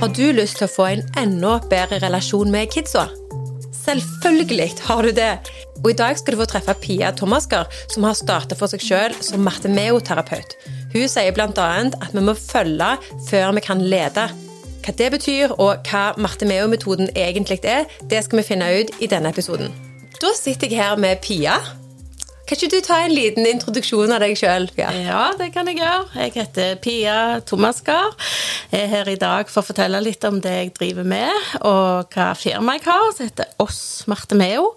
Har du lyst til å få en enda bedre relasjon med kidsa? Selvfølgelig har du det! Og I dag skal du få treffe Pia Thomasker, som har starta for seg sjøl som Martemeo-terapeut. Hun sier bl.a. at vi må følge før vi kan lede. Hva det betyr, og hva Martemeo-metoden egentlig er, det skal vi finne ut i denne episoden. Da sitter jeg her med Pia. Kan ikke du ta en liten introduksjon av deg sjøl? Ja. ja, det kan jeg gjøre. Jeg heter Pia Thomaskar. Jeg er her i dag for å fortelle litt om det jeg driver med, og hva firma jeg har, som heter Oss Martemeo.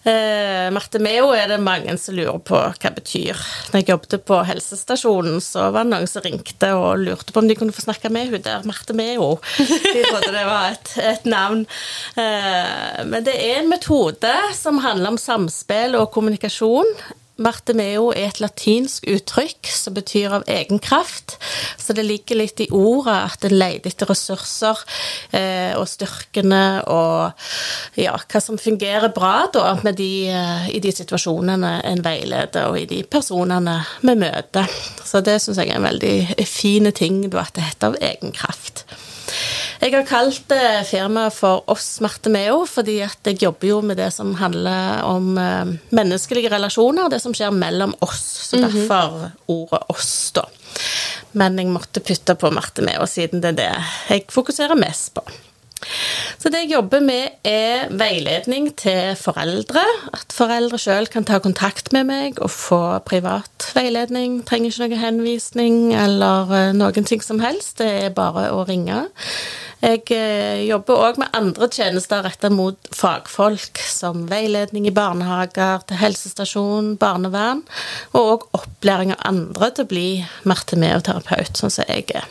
Eh, Martemeo er det mange som lurer på hva det betyr. Når jeg jobbet på helsestasjonen, så var det noen som ringte og lurte på om de kunne få snakke med hun der Marte Meo. De trodde det var et, et navn. Eh, men det er en metode som handler om samspill og kommunikasjon Martemeo er et latinsk uttrykk som betyr av egen kraft. Så det ligger litt i ordet at en leter etter ressurser eh, og styrkene og ja, hva som fungerer bra da de, eh, i de situasjonene en veileder, og i de personene vi møter. Så det syns jeg er en veldig fin ting, at det heter av egen kraft. Jeg har kalt eh, firmaet for Oss Martemeo, fordi at jeg jobber jo med det som handler om eh, menneskelige relasjoner, det som skjer mellom oss. Så mhm. derfor ordet oss, da. Men jeg måtte putte på Marte Meo, siden det er det jeg fokuserer mest på. Så det jeg jobber med, er veiledning til foreldre. At foreldre sjøl kan ta kontakt med meg og få privat veiledning. Trenger ikke noe henvisning eller eh, noen ting som helst. Det er bare å ringe. Jeg eh, jobber òg med andre tjenester retta mot fagfolk, som veiledning i barnehager, til helsestasjon, barnevern, og òg opplæring av andre til å bli martimeoterapeut, sånn som jeg er.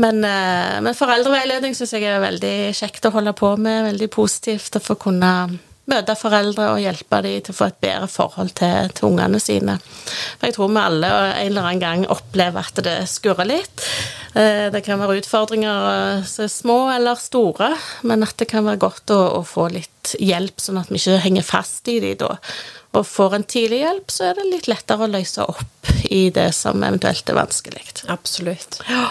Men, eh, men foreldreveiledning syns jeg er veldig kjekt å holde på med, veldig positivt å få kunne møte foreldre og hjelpe dem til å få et bedre forhold til, til ungene sine. For jeg tror vi alle en eller annen gang opplever at det skurrer litt. Eh, det kan være utfordringer så som er små eller store, men at det kan være godt å, å få litt hjelp, sånn at vi ikke henger fast i dem da og får en tidlig hjelp, så er det litt lettere å løse opp i det som eventuelt er vanskelig. Absolutt. Ja,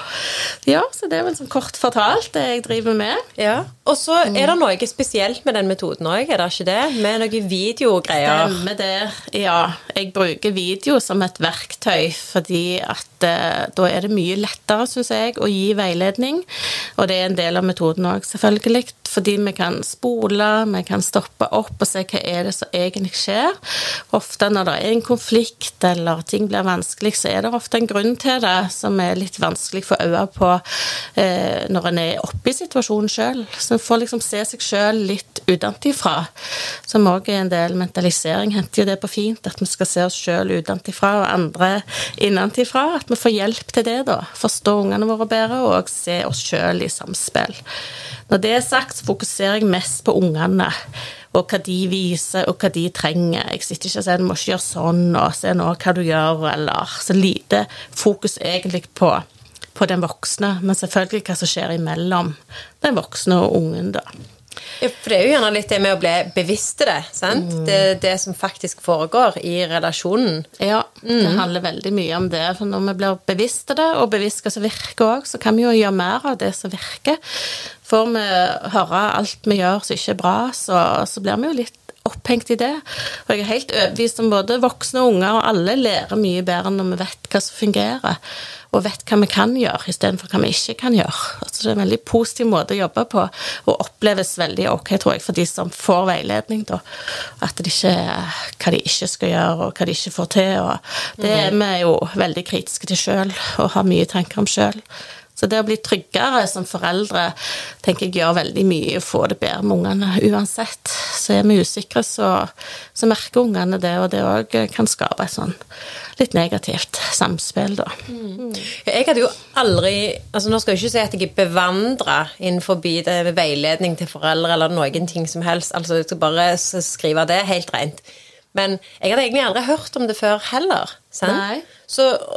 ja så det er vel sånn kort fortalt det jeg driver med. Ja, Og så er det noe spesielt med den metoden òg, er det ikke det? Med noen videogreier? Stemmer det. Ja. Jeg bruker video som et verktøy fordi at eh, da er det mye lettere, syns jeg, å gi veiledning. Og det er en del av metoden òg, selvfølgelig fordi vi kan spole, vi kan stoppe opp og se hva er det som egentlig skjer. Ofte når det er en konflikt eller ting blir vanskelig, så er det ofte en grunn til det som er litt vanskelig for øye på eh, når en er oppe i situasjonen sjøl. Så en får liksom se seg sjøl litt utenfra, som òg er en del mentalisering. Henter jo det på fint, at vi skal se oss sjøl utenfra og andre innenfra. At vi får hjelp til det, da. Forstå ungene våre bedre og se oss sjøl i samspill. Når det er sagt, så fokuserer jeg mest på ungene. Og hva de viser, og hva de trenger. Jeg sitter ikke og sier 'du må ikke gjøre sånn', og 'se nå hva du gjør', eller Så lite fokus egentlig på, på den voksne, men selvfølgelig hva som skjer imellom den voksne og ungen, da. Ja, for det er jo gjerne litt det med å bli bevisst i det. sant? Mm. Det, det som faktisk foregår i relasjonen. Ja, mm. det handler veldig mye om det. For når vi blir bevisst i det, og bevisst hva som virker òg, så kan vi jo gjøre mer av det som virker. Får vi høre alt vi gjør som ikke er bra, så, så blir vi jo litt opphengt i det. Og jeg er helt overbevist om både voksne og unger, og alle lærer mye bedre når vi vet hva som fungerer og vet hva vi kan gjøre, istedenfor hva vi ikke kan gjøre. Altså, det er en veldig positiv måte å jobbe på, og oppleves veldig ok, tror jeg, for de som får veiledning. Da. At det ikke er hva de ikke skal gjøre, og hva de ikke får til. Og det er vi jo veldig kritiske til sjøl, og har mye tanker om sjøl. Så det å bli tryggere som foreldre tenker jeg gjør veldig mye å få det bedre med ungene uansett. Så er vi usikre, så, så merker ungene det, og det òg kan skape et sånn litt negativt samspill, da. Mm. Jeg hadde jo aldri altså Nå skal jeg ikke si at jeg er bevandra innenfor veiledning til foreldre eller noen ting som helst, altså jeg skal bare skrive det helt rent. Men jeg hadde egentlig aldri hørt om det før heller. Sant? Så,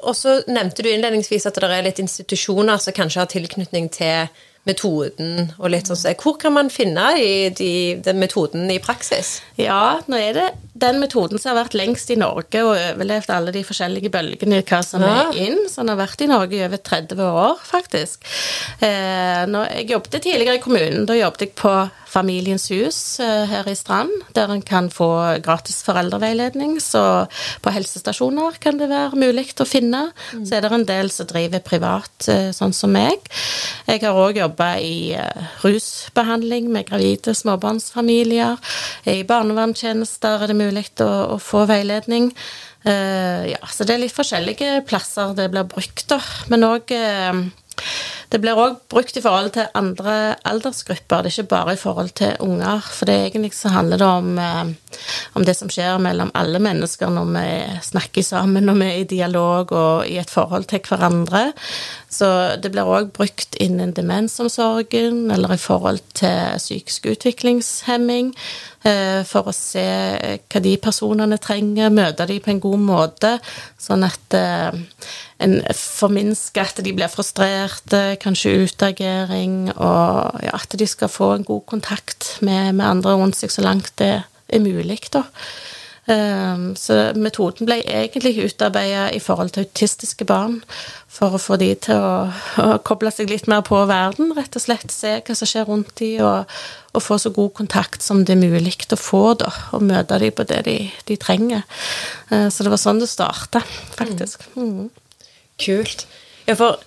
og så nevnte du innledningsvis at det er litt institusjoner som kanskje har tilknytning til metoden og litt sånn. Hvor kan man finne i de, den metoden i praksis? Ja, nå er det den metoden som har vært lengst i Norge og overlevd alle de forskjellige bølgene hva som Ja. er inn. Så den har vært i Norge i over 30 år, faktisk. Eh, når jeg jobbet tidligere i kommunen, da jobbet jeg på Familiens hus eh, her i Strand, der en kan få gratis foreldreveiledning. Så på helsestasjoner kan det være mulig å finne. Så er det en del som driver privat, eh, sånn som meg. Jeg har òg jobba i eh, rusbehandling med gravide småbarnsfamilier. I barnevernstjenester er det mulig å, å få veiledning. Uh, ja, så det er litt forskjellige plasser det blir brukt, da. Men òg det blir òg brukt i forhold til andre aldersgrupper, det er ikke bare i forhold til unger. For det egentlig så handler det om, eh, om det som skjer mellom alle mennesker når vi snakker sammen, når vi er i dialog og i et forhold til hverandre. Så det blir òg brukt innen demensomsorgen eller i forhold til psykisk utviklingshemming. eh, For å se hva de personene trenger, møte de på en god måte, sånn at eh, en forminsker at de blir frustrerte, kanskje utagering, og ja, at de skal få en god kontakt med, med andre rundt seg så langt det er mulig, da. Um, så metoden ble egentlig utarbeidet i forhold til autistiske barn, for å få de til å, å koble seg litt mer på verden, rett og slett se hva som skjer rundt de, og, og få så god kontakt som det er mulig å få, da, og møte de på det de, de trenger. Uh, så det var sånn det starta, faktisk. Mm. Kult. Ja, for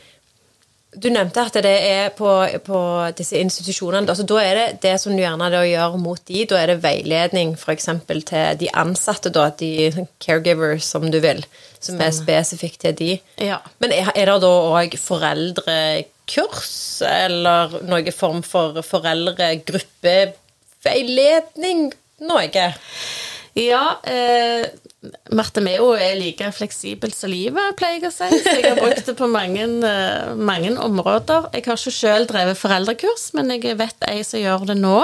du nevnte at det er på, på disse institusjonene. Altså, da er det det som du gjerne da gjør mot de, da er det veiledning f.eks. til de ansatte, da, de caregivers, som du vil, som er spesifikt til de. Ja. Men er, er det da òg foreldrekurs, eller noen form for foreldregruppeveiledning? Noe? Ja, eh, Marte Meo er like fleksibelt som livet, pleier jeg å si. Så jeg har brukt det på mange, eh, mange områder. Jeg har ikke selv drevet foreldrekurs, men jeg vet ei som gjør det nå.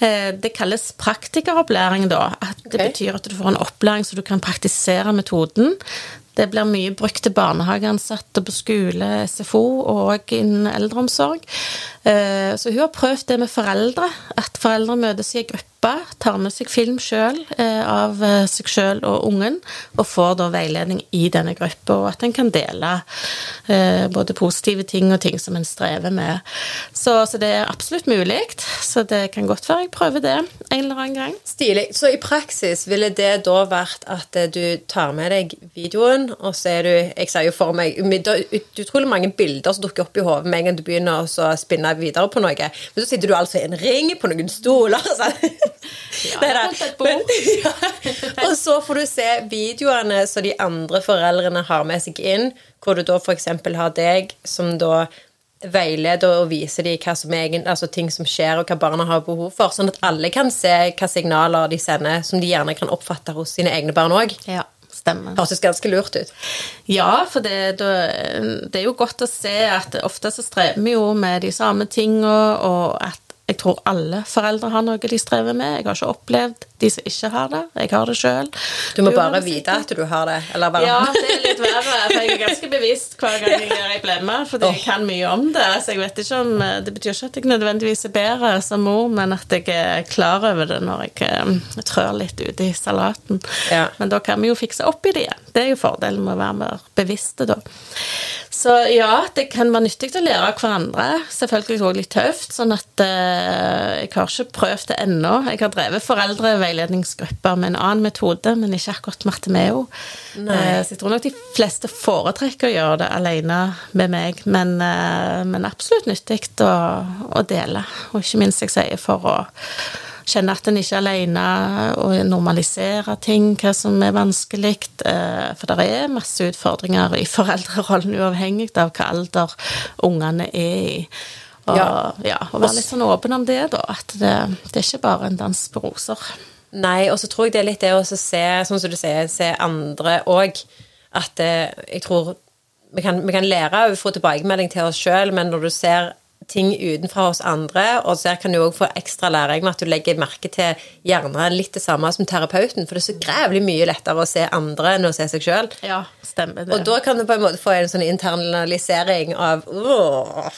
Eh, det kalles praktikeropplæring, da. Det okay. betyr at du får en opplæring så du kan praktisere metoden. Det blir mye brukt til barnehageansatte på skole, SFO og innen eldreomsorg. Eh, Så hun har prøvd det med foreldre. At foreldre møtes i en gruppe, tar med seg film sjøl av eh, seg sjøl og ungen, og får da veiledning i denne gruppa, og at en kan dele eh, både positive ting og ting som en strever med. Så, så det er absolutt mulig. Så det kan godt være jeg prøver det en eller annen gang. Stilig. Så i praksis ville det da vært at eh, du tar med deg videoen, og så er du Jeg ser jo for meg utrolig mange bilder som dukker opp i hodet med en gang du begynner å så spinne videre på noe. Men så sitter du altså i en ring på noen stoler. Så. Ja. Men, ja. Og så får du se videoene som de andre foreldrene har med seg inn, hvor du da f.eks. har deg som da veileder og viser dem hva som er altså ting som skjer, og hva barna har behov for, sånn at alle kan se hva signaler de sender, som de gjerne kan oppfatte hos sine egne barn òg. Ja, stemmer. Høres ganske lurt ut. Ja, for det, det er jo godt å se at ofte så strever vi jo med de samme tinga, og at tror alle foreldre har noe de strever med. Jeg har ikke opplevd de som ikke har det. Jeg har det sjøl. Du må bare vite at du har det. Eller bare Ja, det er litt verre, for jeg er ganske bevisst hver gang jeg gjør ei blemme, fordi jeg kan mye om det. Så jeg vet ikke om Det betyr ikke at jeg nødvendigvis er bedre som mor, men at jeg er klar over det når jeg eh, trør litt ute i salaten. Ja. Men da kan vi jo fikse opp i det igjen. Det er jo fordelen med å være mer bevisste, da. Så ja, det kan være nyttig å lære av hverandre. Selvfølgelig også litt tøft. Sånn at eh, jeg har ikke prøvd det ennå. Jeg har drevet foreldreveiledningsgrupper med en annen metode, men ikke akkurat Martemeo. Nei. så jeg tror nok de fleste foretrekker å gjøre det alene med meg, men, eh, men absolutt nyttig å, å dele. Og ikke minst, jeg sier, for å kjenne at en ikke er alene, og normalisere ting, hva som er vanskelig. eh, For det er masse utfordringer i foreldrerollen, uavhengig av hva alder ungene er i. Og, Ja. ja. og være litt sånn åpen om det, da. At det, det er ikke bare en dans på roser. Nei, og så tror jeg det er litt det å se, sånn som du sier, se andre òg. At det, jeg tror vi kan, vi kan lære å få tilbakemelding til oss sjøl, men når du ser ting utenfra hos andre, og så kan du òg få ekstra læring med at du legger merke til gjerne litt det samme som terapeuten, for det er så grævlig mye lettere å se andre enn å se seg sjøl. Ja, stemmer det. Og da kan du på en måte få en sånn internalisering av Åh,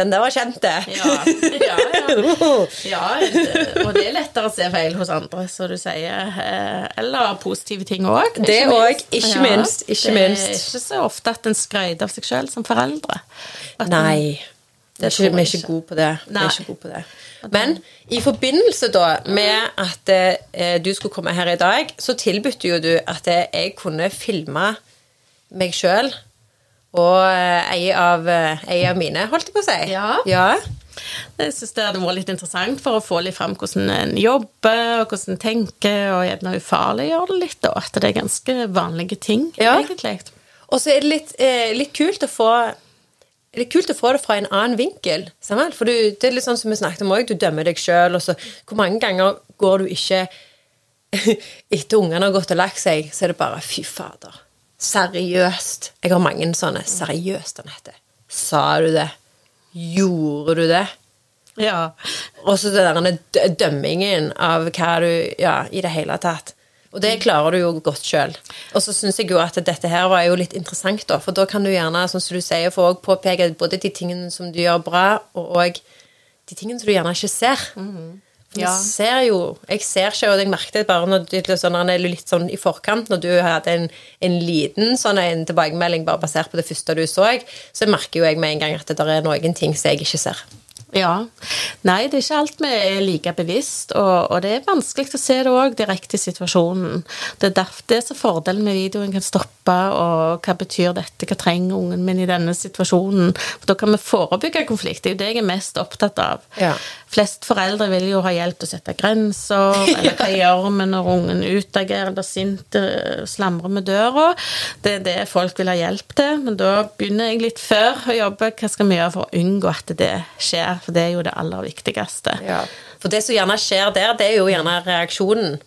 Den der var kjent, det. Ja, ja, ja. ja, og det er lettere å se feil hos andre, som du sier. eh, Eller positive ting òg. Det òg, ikke minst, ikke minst. Det er ikke så ofte at en skryter av seg sjøl som foreldre. At Nei. Det er ikke, vi er ikke gode på det. Gode på det. Men i forbindelse da med at eh, du skulle komme her i dag, så tilbød jo du at eh, jeg kunne filme meg sjøl og eh, ei av, eh, ei av mine, holdt jeg på å si. Ja. ja. Jeg syns det hadde vært litt interessant for å få litt fram hvordan en jobber, og hvordan en tenker, og gjerne ufarliggjøre det litt, og At det er ganske vanlige ting, Ja. egentlig. Og så er det litt, eh, litt kult å få det er kult å få det fra en annen vinkel. Sammen. For du, det er litt sånn som vi snakket om også, Du dømmer deg sjøl. Hvor mange ganger går du ikke Etter ungene har gått og lagt seg, så er det bare Fy fader. Seriøst. Jeg har mange sånne. Seriøst, Anette. Sa du det? Gjorde du det? Ja. Og så den dømmingen av hva du Ja, i det hele tatt. Og det klarer du jo godt sjøl. Og så syns jeg jo at dette her var jo litt interessant, da. For da kan du gjerne, sånn som du sier, få påpeke både de tingene som du gjør bra, og de tingene som du gjerne ikke ser. Mm Ja. Jeg ser jo Jeg ser ikke, og jeg merket det bare når du sånn, litt sånn i forkant, når du hadde en, en liten sånn en tilbakemelding bare basert på det første du så, så merker jo jeg med en gang at det der er noen ting som jeg ikke ser. Ja. Nei, det er ikke alt vi er like bevisst, og, og det er vanskelig å se det òg direkte i situasjonen. Det er derfor det er så fordelen med videoen kan stoppe, og hva betyr dette, hva trenger ungen min i denne situasjonen? For da kan vi forebygge konflikt, det er jo det jeg er mest opptatt av. Ja. Flest foreldre vil jo ha hjelp til å sette grenser, eller hva gjør vi når ungen utagerer eller sint slamrer med døra? Det er det folk vil ha hjelp til, men da begynner jeg litt før å jobbe. Hva skal vi gjøre for å unngå at det skjer? For det er jo det aller viktigste. Ja. For det som gjerne skjer der, det er jo gjerne reaksjonen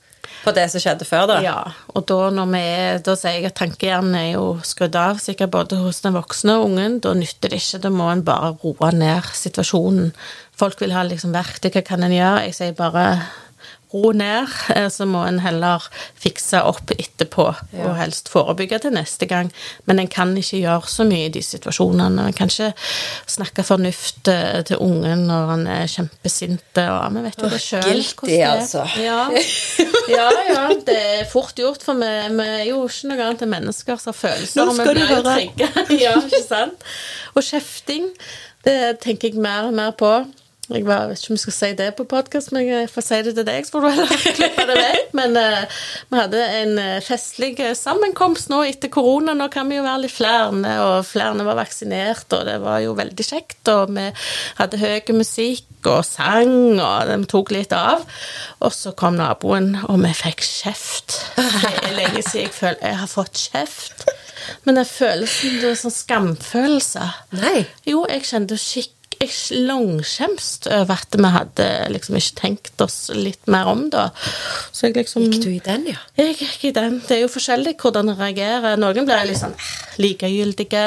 på det som skjedde før, da. Ja, og da, når vi er, da sier jeg at tankehjernen er jo skrudd av, sikkert både hos den voksne og ungen. Da nytter det ikke. Da må en bare roe ned situasjonen. Folk vil ha liksom verktøy. Hva kan en gjøre? Jeg sier bare ro ned, eh, så må en heller fikse opp etterpå, og helst forebygge til neste gang. Men en kan ikke gjøre så mye i de situasjonene. En kan ikke snakke fornuft eh, til ungen når han er kjempesint. Og vi vet jo det sjøl. guilty, altså. Ja. ja, ja, det er fort gjort, for vi, vi er jo ikke noe annet enn mennesker som følelser. Nå skal du høre. ja, ikke sant? Og kjefting, det tenker jeg mer og mer på. Jeg var, vet ikke om jeg skal si det på podkast, men jeg får si det til deg, så får du heller klippe det vekk. Men uh, vi hadde en eh, festlig eh, sammenkomst nå etter korona. Nå kan vi jo være litt flere, og flere var vaksinert, og det var jo veldig kjekt. Og vi hadde høy musikk og sang, og de tok litt av. Og så kom naboen, og vi fikk kjeft. Det er lenge siden jeg føler jeg har fått kjeft. Men den følelsen, det er sånn skamfølelse Nei. Jo, jeg kjente skikk jeg langskjemst over at vi hadde liksom ikke tenkt oss litt mer om da. Så jeg liksom Gikk du i den, ja? jeg gikk i den. Det er jo forskjellig hvordan en reagerer. Noen blir litt sånn eh, likegyldige,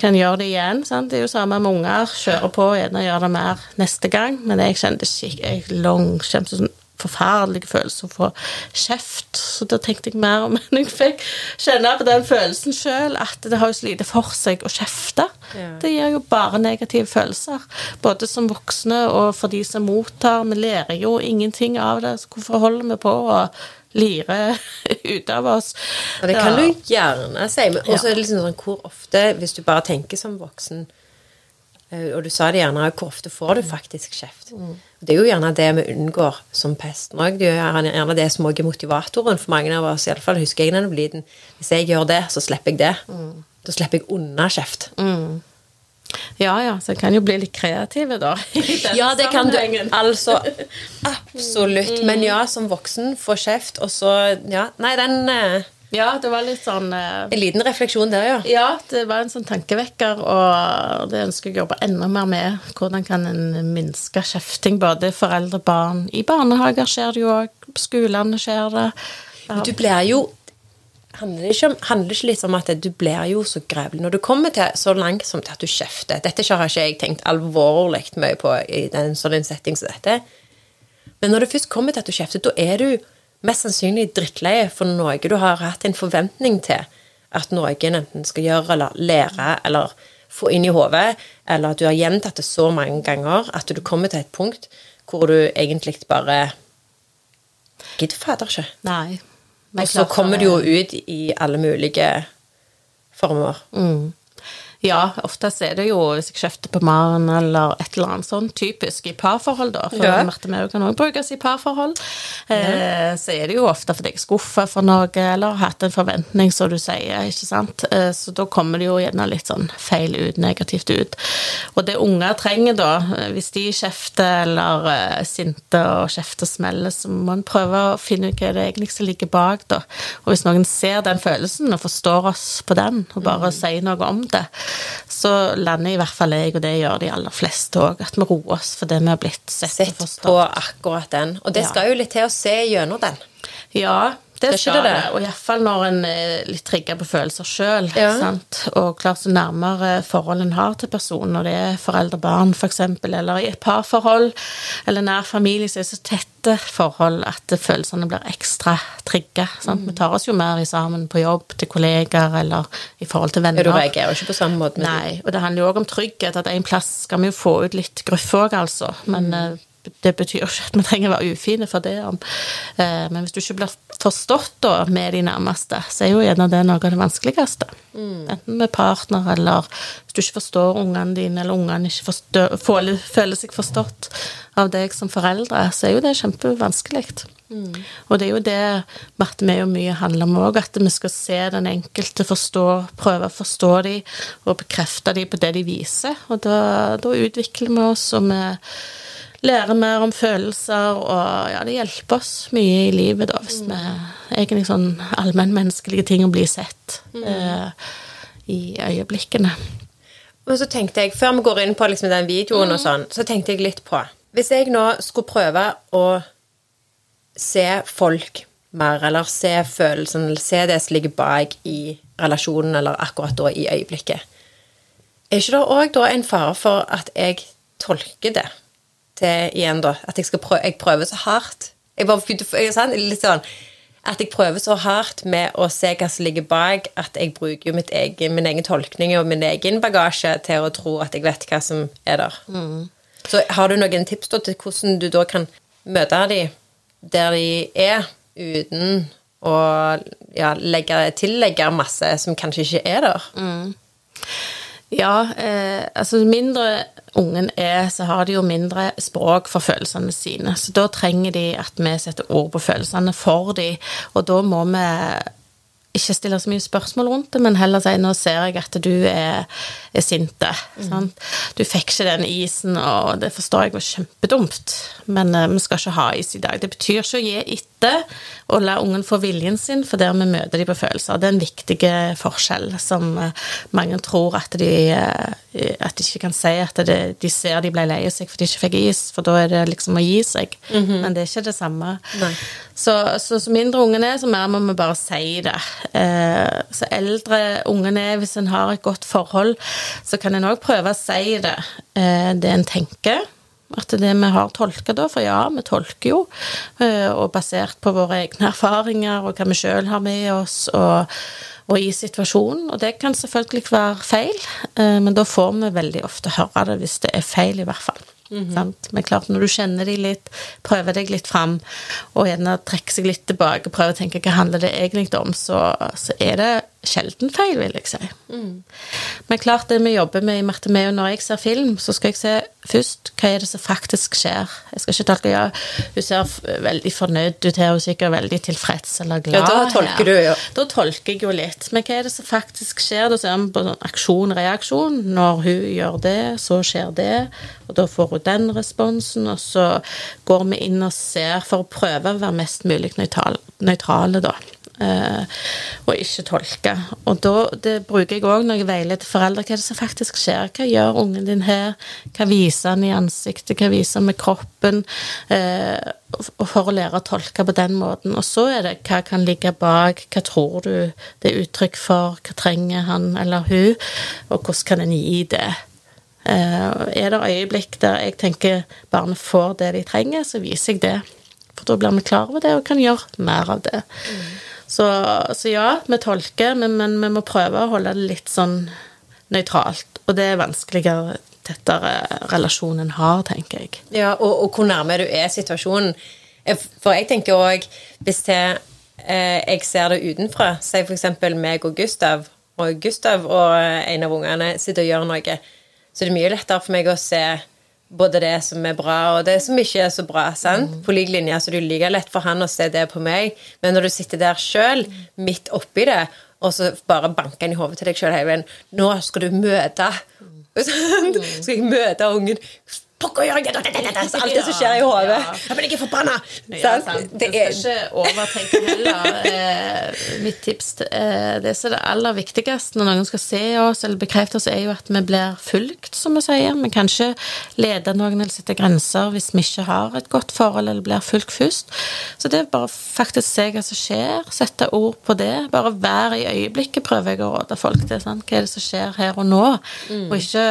kan gjøre det igjen. Sant? Det er jo samme med unger. Kjører på, gjerne gjør det mer neste gang. Men jeg kjente ikke jeg langskjemte sånn forferdelig følelse å få kjeft. Så da tenkte jeg mer om enn jeg fikk kjenne på den følelsen sjøl, at det har jo så lite for seg å kjefte. Ja. Det gir jo bare negative følelser. Både som voksne og for de som mottar. Vi lærer jo ingenting av det, så hvorfor holder vi på å lire ut av oss? Og det kan du gjerne si. Men også Ja. er det liksom sånn hvor ofte, hvis du bare tenker som voksen eh, og du sa det gjerne, hvor ofte får du faktisk kjeft? Det er jo gjerne det vi unngår som pesten òg. Det er gjerne det som også er motivatoren for mange av oss. Iallfall husker jeg da jeg var liten. Hvis jeg gjør det, så slipper jeg det. Da slipper jeg unna kjeft. Ja ja, så jeg kan jo bli litt kreative, da. Ja, det kan du. Altså absolutt. Men ja, som voksen, få kjeft, og så Ja, nei, den eh, Ja, det var litt sånn eh, En liten refleksjon der, ja. Ja, det var en sånn tankevekker, og det ønsker jeg å jobbe enda mer med. Hvordan kan en minske kjefting, både foreldre og barn? I barnehager skjer det jo òg, på skolene skjer det. Men Du blir jo handler det, ikke, om- handler det ikke litt om at du blir jo så grevlig når du kommer til så langt som til at du kjefter? Dette har ikke jeg tenkt alvorlig mye på i en sånn en setting som dette. Men når det først kommer til at du kjefter, da er du mest sannsynlig drittleie for noe du har hatt en forventning til at noen enten skal gjøre eller lære eller få inn i hodet, eller at du har gjentatt det så mange ganger at du kommer til et punkt hvor du egentlig bare Gidder fader ikke. Nei. Og så kommer du jo ut i alle mulige former. Mm. Ja, oftest er det jo hvis jeg kjefter på Maren eller et eller annet sånn typisk i parforhold, da. For Ja. Marte Meo kan også brukes i parforhold. Eh, så er det jo ofte fordi jeg er skuffa for noe, eller har hatt en forventning, som du sier, ikke sant. Eh, så da kommer det jo gjerne litt sånn feil ut, negativt ut. Og det unger trenger da, eh, hvis de kjefter eller er sinte og kjefter smeller, så må en prøve å finne ut hva det egentlig som ligger bak, da. Og hvis noen ser den følelsen og forstår oss på den, og bare sier noe om det, så lander i hvert fall jeg, og det gjør de aller fleste òg, at vi roer oss fordi vi har blitt sett, Sett og forstått. på akkurat den. Og det skal jo litt til å se gjennom den. Ja, det Det skal det. det. Og iallfall når en er litt trigga på følelser sjøl. Ja. Og klart så nærmere forhold en har til personen, når det er foreldre-barn f.eks., eller i et parforhold, eller nær familie, så er det så tette forhold at følelsene blir ekstra trigga. Mm. Vi tar oss jo mer i sammen på jobb, til kollegaer eller i forhold til venner. Ja, du reagerer jo ikke på samme måte med Nei, og det handler jo òg om trygghet. At en plass skal vi jo få ut litt gruff òg, altså. Men eh, det betyr ikke at vi trenger å være ufine for det. Eh, Men hvis du ikke blir forstått da med de nærmeste, så er jo gjerne det noe av det vanskeligste. Enten med partner, eller hvis du ikke forstår ungene dine, eller ungene ikke forstår, føler, seg forstått av deg som foreldre, så er jo det kjempevanskelig. Og det er jo det Marte med jo mye handler om òg, at vi skal se den enkelte, forstå, prøve å forstå dem og bekrefte dem på det de viser. Og da, da utvikler vi oss, og vi lærer mer om følelser, og ja, det hjelper oss mye i livet, da, hvis vi egentlig sånn allmennmenneskelige ting å bli sett eh, i øyeblikkene. Men så tenkte jeg, før vi går inn på liksom den videoen og sånn, så tenkte jeg litt på Hvis jeg nå skulle prøve å se folk mer, eller se følelsen, eller se det som ligger bak i relasjonen, eller akkurat da i øyeblikket, er ikke det òg da en fare for at jeg tolker det til igjen, da? At jeg, prøve, jeg prøver så hardt jeg bare? Litt sånn at jeg prøver så hardt med å se hva som ligger bak, at jeg bruker jo mitt egen, min egen tolkning og min egen bagasje til å tro at jeg vet hva som er der. Så har du noen tips da til hvordan du da kan møte de der de er, uten å ja, legge, tillegge masse som kanskje ikke er der? Ja, eh, altså mindre ungen er, så har de jo mindre språk for følelsene sine. Så da trenger de at vi setter ord på følelsene for dem, og da må vi ikke stille så mye spørsmål rundt det, men heller si nå ser jeg at du er, er sinte. Mm. Du fikk ikke den isen, og det forstår jeg var kjempedumt, men eh, vi skal ikke ha is i dag. Det betyr ikke å gi etter og la ungen få viljen sin, for der vi møter de på følelser. Det er en viktig forskjell som eh, mange tror at de, eh, at de ikke kan si at det, de ser de ble lei seg for de ikke fikk is, for da er det liksom å gi seg. Men det er ikke det samme. Så, så, så mindre ungen er, så mer må vi bare si det. Eh, så eldre ungen er, hvis en har et godt forhold, så kan en òg prøve å si det, eh, det en tenker. At det vi har tolka, da, for ja, vi tolker jo, eh, og basert på våre egne erfaringer og hva vi sjøl har med oss, og, og i situasjonen. Og det kan selvfølgelig være feil, eh, men da får vi veldig ofte høre det hvis det er feil, i hvert fall. sant? Men klart, når du kjenner de litt, prøver deg litt fram, og gjerne trekker seg litt tilbake, prøver å tenke hva handler det egentlig om, så, så er det sjelden feil, vil jeg si. Men klart, det vi jobber med i Martemeo når jeg ser film, så skal jeg se først hva er det som faktisk skjer. Jeg skal ikke tolke ja, hun ser veldig fornøyd ut her, hun er sikkert veldig tilfreds eller glad Ja, da tolker her. du, ja. Da tolker jeg jo litt. Men hva er det som faktisk skjer? Da ser vi på sånn aksjon-reaksjon. Når hun gjør det, så skjer det. Og da får hun den responsen, og så går vi inn og ser for å prøve å være mest mulig nøytral, nøytrale, da. Eh, og ikke tolke. Og da det bruker jeg òg når jeg veileder foreldre. Hva er det som faktisk skjer? Hva gjør ungen din her? Hva viser han i ansiktet? Hva viser han med kroppen? Eh, og for å lære å tolke på den måten. Og så er det hva kan ligge bak? Hva tror du det er uttrykk for? Hva trenger han eller hun? Og hvordan kan en gi det? Eh, er det øyeblikk der jeg tenker barnet får det de trenger, så viser jeg det. For da blir vi klar over det og kan gjøre mer av det. Så, så ja, vi tolker, men, men vi må prøve å holde det litt sånn nøytralt. og det er vanskeligere tettere relasjonen har, tenker jeg. Ja, og, og hvor nærme du er situasjonen. For jeg tenker òg, hvis det, eh, jeg ser det utenfra, si f.eks. meg og Gustav, og Gustav og en av ungene sitter og gjør noe, så det er mye lettere for meg å se både det som er bra, og det som ikke er så bra. sant? På lik linje, så det er like lett for han å se det på meg, men når du sitter der sjøl, midt oppi det, og så bare banker han i hodet til deg sjøl hele veien Nå skal du møte Skal jeg møte ungen? Pokker gjør jeg det? Så Alt det som skjer i hodet. Jeg blir ikke forbanna! Ja. Det Det er ikke overtenke heller. Eh, mitt tips eh, Det som er det aller viktigste når noen skal se oss eller bekrefte oss, er jo at vi blir fulgt, som vi sier. Vi kan ikke lede noen eller sette grenser hvis vi ikke har et godt forhold eller blir fulgt først. Så det er bare faktisk se hva som skjer, sette ord på det. Bare være i øyeblikket, prøver jeg å råde folk til. Sant? Hva er det som skjer her og nå? Og ikke,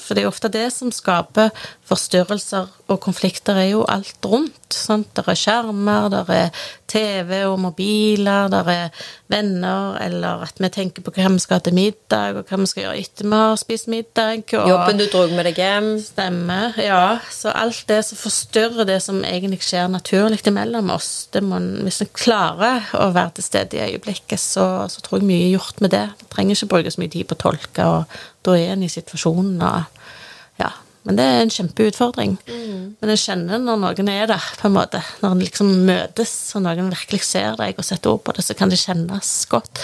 for det er jo ofte det som skaper forstyrrelser og konflikter, er jo alt rundt. Sant? Der er skjermer, der er TV og mobiler, der er venner, eller at vi tenker på hva vi skal ha til middag, og hva vi skal gjøre etter vi har spist middag. Og jobben du dro med deg hjem. Stemmer, ja. Så alt det som forstyrrer det som egentlig skjer naturlig mellom oss, det må, hvis en klarer å være til stede i øyeblikket, så, så tror jeg mye er gjort med det. En trenger ikke bruke så mye tid på å tolke, og da er en i situasjonen, og. Men det er en kjempeutfordring. Men jeg kjenner når noen er der, på en måte. Når en liksom møtes, og noen virkelig ser deg og setter ord på det, så kan det kjennes godt.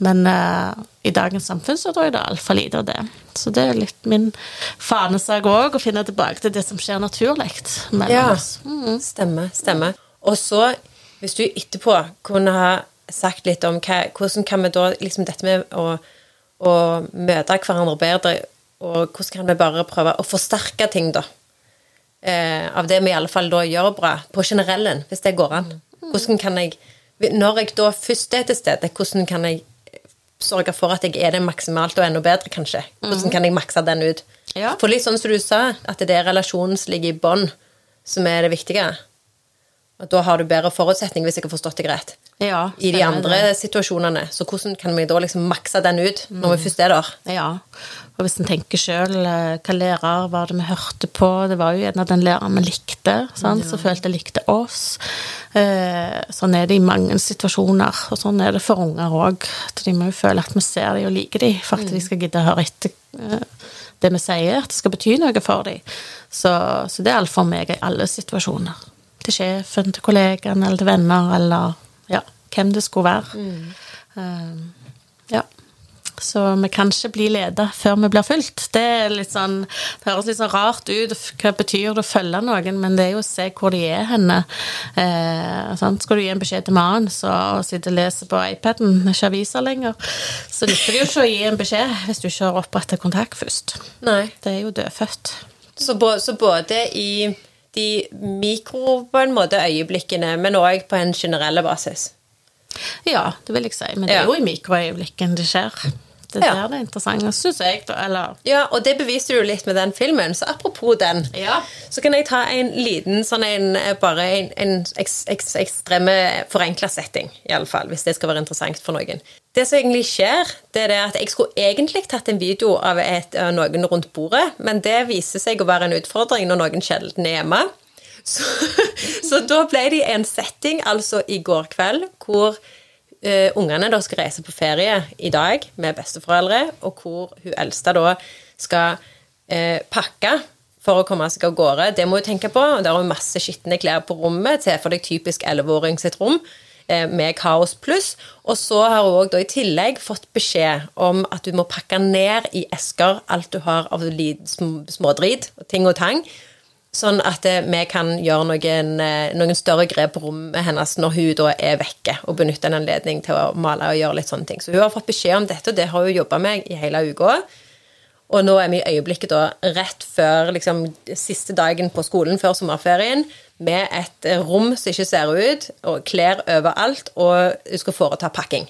Men uh, i dagens samfunn så tror jeg det er altfor lite av det. Så det er litt min fanesak òg, å finne tilbake til det som skjer naturlig mellom Ja, oss. Mm. stemmer. stemmer. Og så, hvis du etterpå kunne ha sagt litt om hva, hvordan kan vi da liksom dette med å, å møte hverandre bedre, og hvordan kan vi bare prøve å forsterke ting, da? Eh, av det vi i alle fall da gjør bra, på generellen, hvis det går an. Hvordan kan jeg Når jeg da først er til stede, hvordan kan jeg sørge for at jeg er det maksimalt og enda bedre, kanskje? Hvordan kan jeg makse den ut? Ja. For litt sånn som du sa, at det er relasjonen som ligger i bånn, som er det viktige. Og da har du bedre forutsetning, hvis jeg har forstått deg rett, Ja, i de andre det. situasjonene. Så hvordan kan vi da liksom makse den ut, når vi først er der? Ja, og hvis en tenker sjøl, hva lærer var det vi hørte på? Det var jo en av den læreren vi likte, sant? som følte likte oss. Eh, sånn er det i mange situasjoner, og sånn er det for unger òg. De må jo føle at vi ser dem og liker dem, for at de skal gidde å høre etter eh, det vi sier, at det skal bety noe for dem. Så, så det er alt for meg i alle situasjoner. Til sjefen, til kollegaen eller til venner, eller hvem det skulle være. Eh, ja. Så vi kan ikke bli leda før vi blir fulgt. Det er sånn, det høres litt sånn rart ut. Hva betyr det å følge noen? Men det er jo å se hvor de er henne. Eh, sant? Skal du gi en beskjed til mannen og sitte og lese på iPaden, ikke aviser lenger, så nytter det jo ikke å gi en beskjed hvis du ikke har opprettet kontakt først. Nei. Det er jo dødfødt. Så, så både i de mikro, på en måte, øyeblikkene, men òg på en generell basis. Ja, det vil jeg si. Men det er jo i mikroøyeblikken det skjer. Det er Ja. der det er interessant, syns jeg, da. Eller Ja, og det beviste du litt med den filmen, så apropos den, Ja. så kan jeg ta en liten sånn en eh, bare en, en ekst, eks, ekstreme forenkla setting, iallfall, hvis det skal være interessant for noen. Det som egentlig skjer, det er det at jeg skulle egentlig tatt en video av et, av noen rundt bordet, men det viser seg å være en utfordring når noen sjelden er hjemme. Så, så da ble det en setting, altså i går kveld, hvor uh, ungene da skal reise på ferie i dag med besteforeldre, og hvor hun eldste da skal uh, pakke for å komme seg av gårde. Det må hun tenke på. og Det har hun masse skitne klær på rommet. Se for deg typisk 11-åring sitt rom eh, med kaos pluss. Og så har hun da i tillegg fått beskjed om at du må pakke ned i esker alt du har av smådrit og ting og tang. Sånn at eh, vi kan gjøre noen, eh, noen større grep på rommet hennes når hun da er vekke, og benytte en anledning til å male og gjøre litt sånne ting. Så hun har fått beskjed om dette, og det har hun jobba med i hele uka. Og nå er vi i øyeblikket da rett før liksom, siste dagen på skolen før sommerferien, med et rom som ikke ser ut, og klær overalt, og hun skal foreta pakking.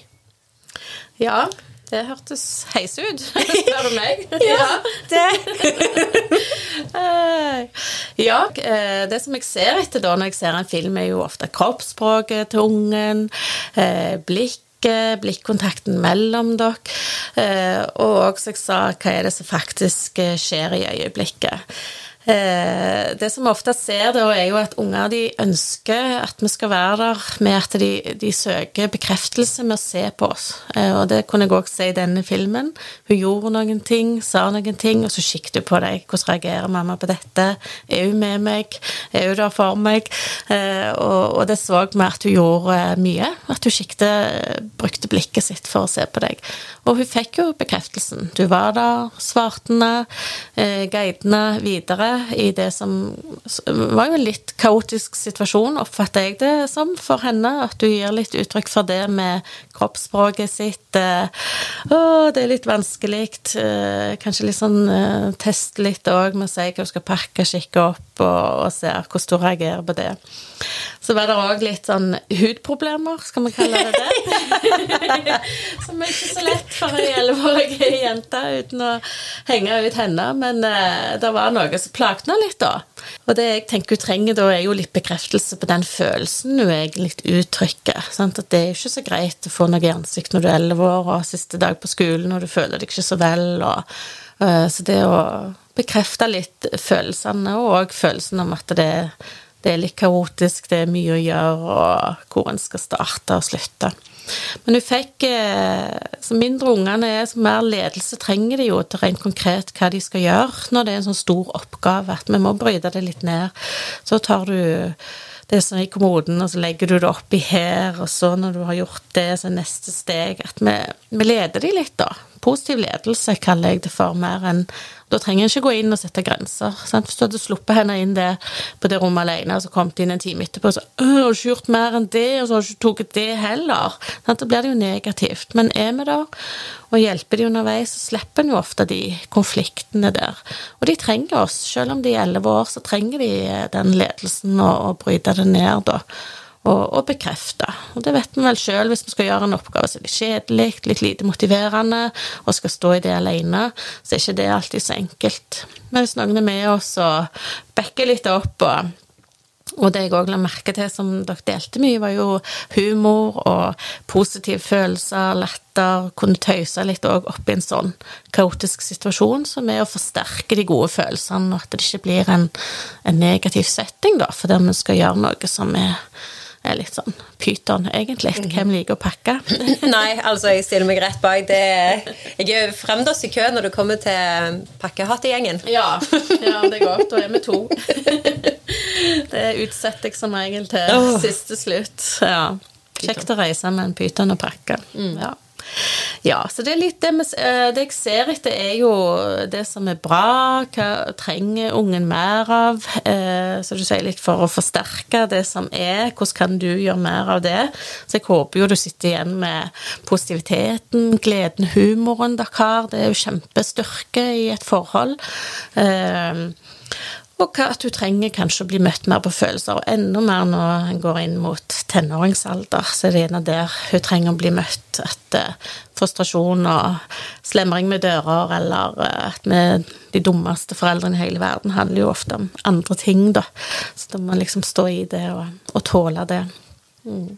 Ja, det hørtes heis ut, spør du meg. det Eh, Ja, eh, det som jeg ser etter da når jeg ser en film, er jo ofte kroppsspråket til ungen, eh, blikket, blikkontakten mellom dere, eh, og også jeg sa hva er det som faktisk skjer i øyeblikket. Eh, det som vi ofte ser, da, er jo at unger de ønsker at vi skal være der med at de, de søker bekreftelse med å se på oss. Eh, og det kunne jeg òg se i denne filmen. Hun gjorde noen ting, sa noen ting, og så kikket hun på deg. Hvordan reagerer mamma på dette? Er hun med meg? Er hun der for meg? Eh, og, og det så vi at hun gjorde mye. At hun kikket, brukte blikket sitt for å se på deg. Og hun fikk jo bekreftelsen. Du var der, svarte henne, guidende videre i det som var jo en litt kaotisk situasjon, oppfatter jeg det som, for henne. At du gir litt uttrykk for det med kroppsspråket sitt. Eh, å, det er litt vanskelig. Eh, kanskje litt sånn test teste litt òg med å si hva du skal pakke, skikke opp og, og se hvordan du reagerer på det. Så var det òg litt sånn hudproblemer, skal vi kalle det det. Som er ikke så lett for ei elleveårig jente uten å henge ut henne, men uh, det var noe som plagde henne litt, da. Og det jeg tenker hun trenger da, er jo litt bekreftelse på den følelsen hun egentlig uttrykker. Sant? At det er ikke så greit å få noe i ansiktet når du er elleve år og siste dag på skolen og du føler deg ikke så vel. Og, uh, så det å bekrefte litt følelsene, og følelsen om at det, det er litt kaotisk, det er mye å gjøre, og hvor en skal starte og slutte. Men hun fikk eh, Så mindre ungene er, så mer ledelse trenger de jo til rent konkret hva de skal gjøre når det er en sånn stor oppgave at vi må bryte det litt ned. Så tar du det som er i kommoden, og så legger du det oppi her, og så når du har gjort det, så er neste steg at vi, vi leder de litt, da. Positiv ledelse kaller jeg det for, mer enn da trenger en ikke gå inn og sette grenser. Sant? Hvis du hadde sluppet henne inn det, på det rommet alene, og så kommet inn en time etterpå og så har du ikke gjort mer enn det, og så har du ikke tatt det heller. Sant? Da blir det jo negativt. Men er vi der og hjelper de underveis, så slipper en jo ofte de konfliktene der. Og de trenger oss. Selv om de er elleve år, så trenger de den ledelsen og, og bryte det ned, da og, og bekrefte. Og det vet vi vel sjøl, hvis vi skal gjøre en oppgave som er litt kjedelig, litt lite motiverende, og skal stå i det alene, så er ikke det alltid så enkelt. Men hvis noen er med oss og backer litt opp og og det jeg òg la merke til som dere delte mye, var jo humor og positive følelser, latter, kunne tøyse litt òg oppi en sånn kaotisk situasjon, som er å forsterke de gode følelsene, og at det ikke blir en, en negativ setting, da, for der vi skal gjøre noe som er er litt sånn pyton, egentlig. Mhm. Hvem liker å pakke? Nei, altså, jeg stiller meg rett bak. Det jeg er fremdeles i kø når du kommer til pakkehattegjengen. Ja, ja, det er godt. Da er vi to. Det utsetter jeg som regel til oh. siste slutt. Ja. Kjekt å reise med en pyton og pakke. Mm. Ja. Ja, så det er litt det, eh, det jeg ser etter, er jo det som er bra. Hva trenger ungen mer av? Eh, så du sier litt for å forsterke det som er. Hvordan kan du gjøre mer av det? Så jeg håper jo du sitter igjen med positiviteten, gleden, humoren dere har. Det er jo kjempestyrke i et forhold. Eh, og at du trenger kanskje å bli møtt mer på følelser, og enda mer når en går inn mot tenåringsalder, så er det gjerne der hun trenger å bli møtt. At uh, frustrasjon og slemring med dører, eller uh, at vi de dummeste foreldrene i hele verden, handler jo ofte om andre ting, da. Så da må man liksom stå i det og, og tåle det. Mm.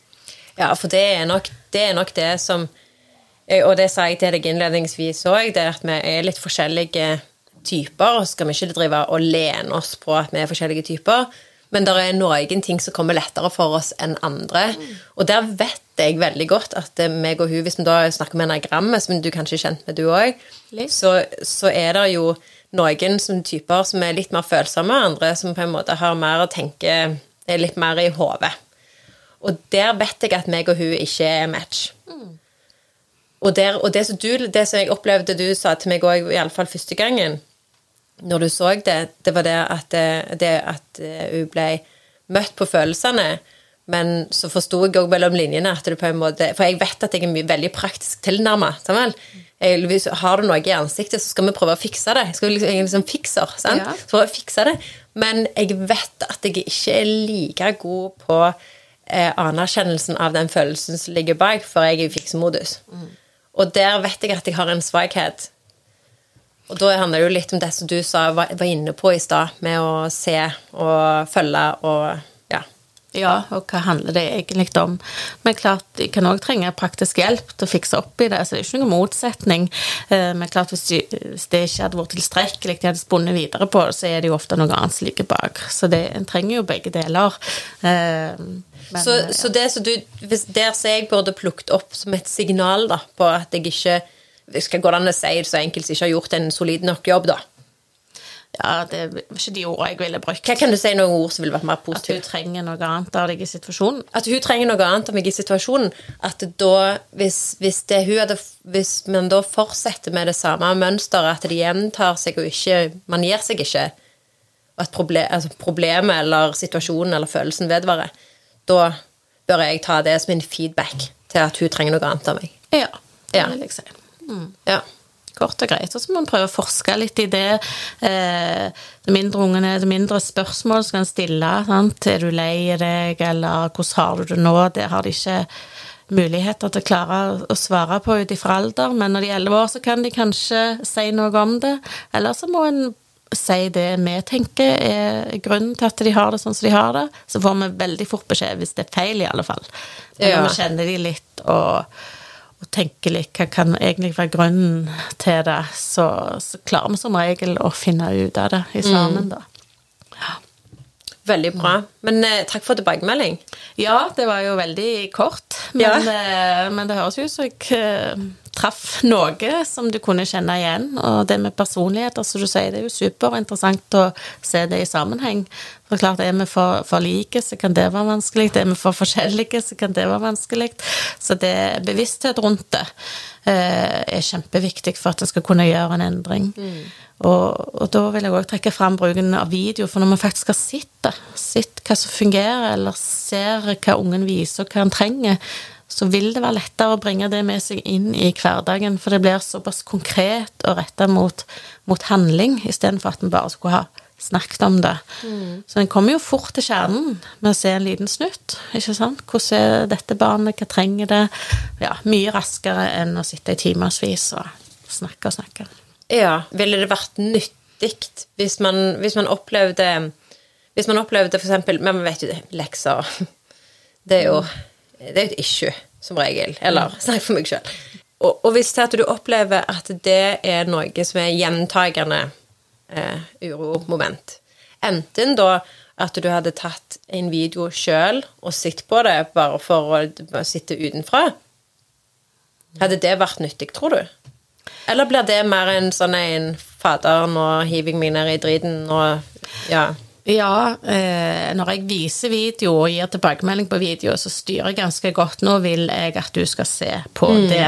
Ja, for det er, nok, det er nok det som Og det sa jeg til deg innledningsvis òg, det er at vi er litt forskjellige typer, og så skal vi ikke drive og lene oss på at vi er forskjellige typer. Men det er noen ting som kommer lettere for oss enn andre. Og der vet jeg veldig godt at meg og hun, hvis vi da snakker med enagrammet, som du kanskje er kjent med, du òg, så, så, er det jo noen som typer som er litt mer følsomme, andre som på en måte har mer å tenke er litt mer i hodet. Og der vet jeg at meg og hun ikke er match. Mm. Og, der, og det, som du, det, som jeg opplevde du sa til meg òg, iallfall første gangen, når du så det, det var det at, det, det at eh, hun ble møtt på følelsene. Men så forsto jeg òg mellom linjene at du på en måte For jeg vet at jeg er veldig praktisk tilnærma. Har du noe i ansiktet, så skal vi prøve å fikse det. Jeg skal liksom, jeg er liksom fikser, sant? Ja. Så prøve å fikse det. Men jeg vet at jeg ikke er like god på eh, anerkjennelsen av den følelsen som ligger bak, for jeg er i fiksemodus. Mm. Og der vet jeg at jeg har en svakhet. Og da handler det jo litt om det som du sa, var, inne på i stad, med å se og følge og ja, Ja, og hva handler det egentlig om? Men klart, de kan òg trenge praktisk hjelp til å fikse opp i det, så det er ikke noen motsetning. Eh, men klart, hvis, de, hvis det ikke hadde vært tilstrekkelig, de hadde spunnet videre på det, så er det jo ofte noe annet som ligger bak. Så det, en trenger jo begge deler. Eh, men, så, ja. så, det som du Der som jeg burde plukket opp som et signal da, på at jeg ikke skal gå an å si det så enkelt, ikke har gjort en solid nok jobb, da ja, det er ikke de ordene jeg ville brukt. Hva Kan du si noen ord som ville vært mer positive? At hun trenger noe annet av deg i situasjonen. At hun trenger noe annet av meg i situasjonen. At da, hvis, hvis, det, hadde, hvis man da fortsetter med det samme mønsteret, at det gjentar seg og ikke Man gir seg ikke, og at problem, altså problemet eller situasjonen eller følelsen vedvarer, da bør jeg ta det som en feedback til at hun trenger noe annet av meg. Ja, det vil jeg si. Mm. Ja kort og greit. Og så må man prøve å forske litt i det. Eh, det mindre ungene, det mindre spørsmål skal en stille. Sant? Er du lei deg, eller hvordan har du det nå? Det har de ikke muligheter til å klare å svare på ut ifra alder, men når de er elleve år, så kan de kanskje si noe om det. Eller så må en si det vi tenker er grunnen til at de har det sånn som de har det. Så får vi veldig fort beskjed hvis det er feil, i alle fall. Men ja. vi kjenner de litt og og tenker litt hva kan egentlig være grunnen til det, så, så klarer vi som regel å finne ut av det i mm. sammen, mm. da. Ja. Veldig bra. Men eh, takk for tilbakemelding. Ja, det var jo veldig kort. Men, ja. eh, men det høres jo ut som jeg eh, traff noe som du kunne kjenne igjen. Og det med personligheter, som du sier, det er jo superinteressant å se det i sammenheng. For klart, Er vi for, for like, så kan det være vanskelig. Er vi for forskjellige, så kan det være vanskelig. Så det bevissthet rundt det eh, er kjempeviktig for at en skal kunne gjøre en endring. Mm. Og, og, da vil jeg òg trekke fram bruken av video, for når vi faktisk har sett det, sett hva som fungerer, eller ser hva ungen viser, og hva han trenger, så vil det være lettere å bringe det med seg inn i hverdagen, for det blir såpass konkret og retta mot, mot handling, istedenfor at en bare skulle ha snakket om det. Mm. Så en kommer jo fort til kjernen med å se en liten snutt. ikke sant? Hvordan er dette barnet, hva trenger det? Ja, Mye raskere enn å sitte i timevis og snakke og snakke. Ja, ville det vært nyttig hvis man, hvis man opplevde Hvis man opplevde eksempel Men man vet jo det, lekser Det er jo det er et issue, som regel. Eller snakk for meg sjøl. Og, og, hvis det at du opplever at det er noe som er gjentagende eh, uromoment. Enten da at du hadde tatt en video sjøl og sett på det bare for å sitte utenfra. Hadde det vært nyttig, tror du? Eller blir det mer en sånn en Fader, nå hiver jeg meg ned i driten, og ja ja, eh, når jeg viser video og gir tilbakemelding på video, så styrer jeg ganske godt. Nå vil jeg at du skal se på mm. det.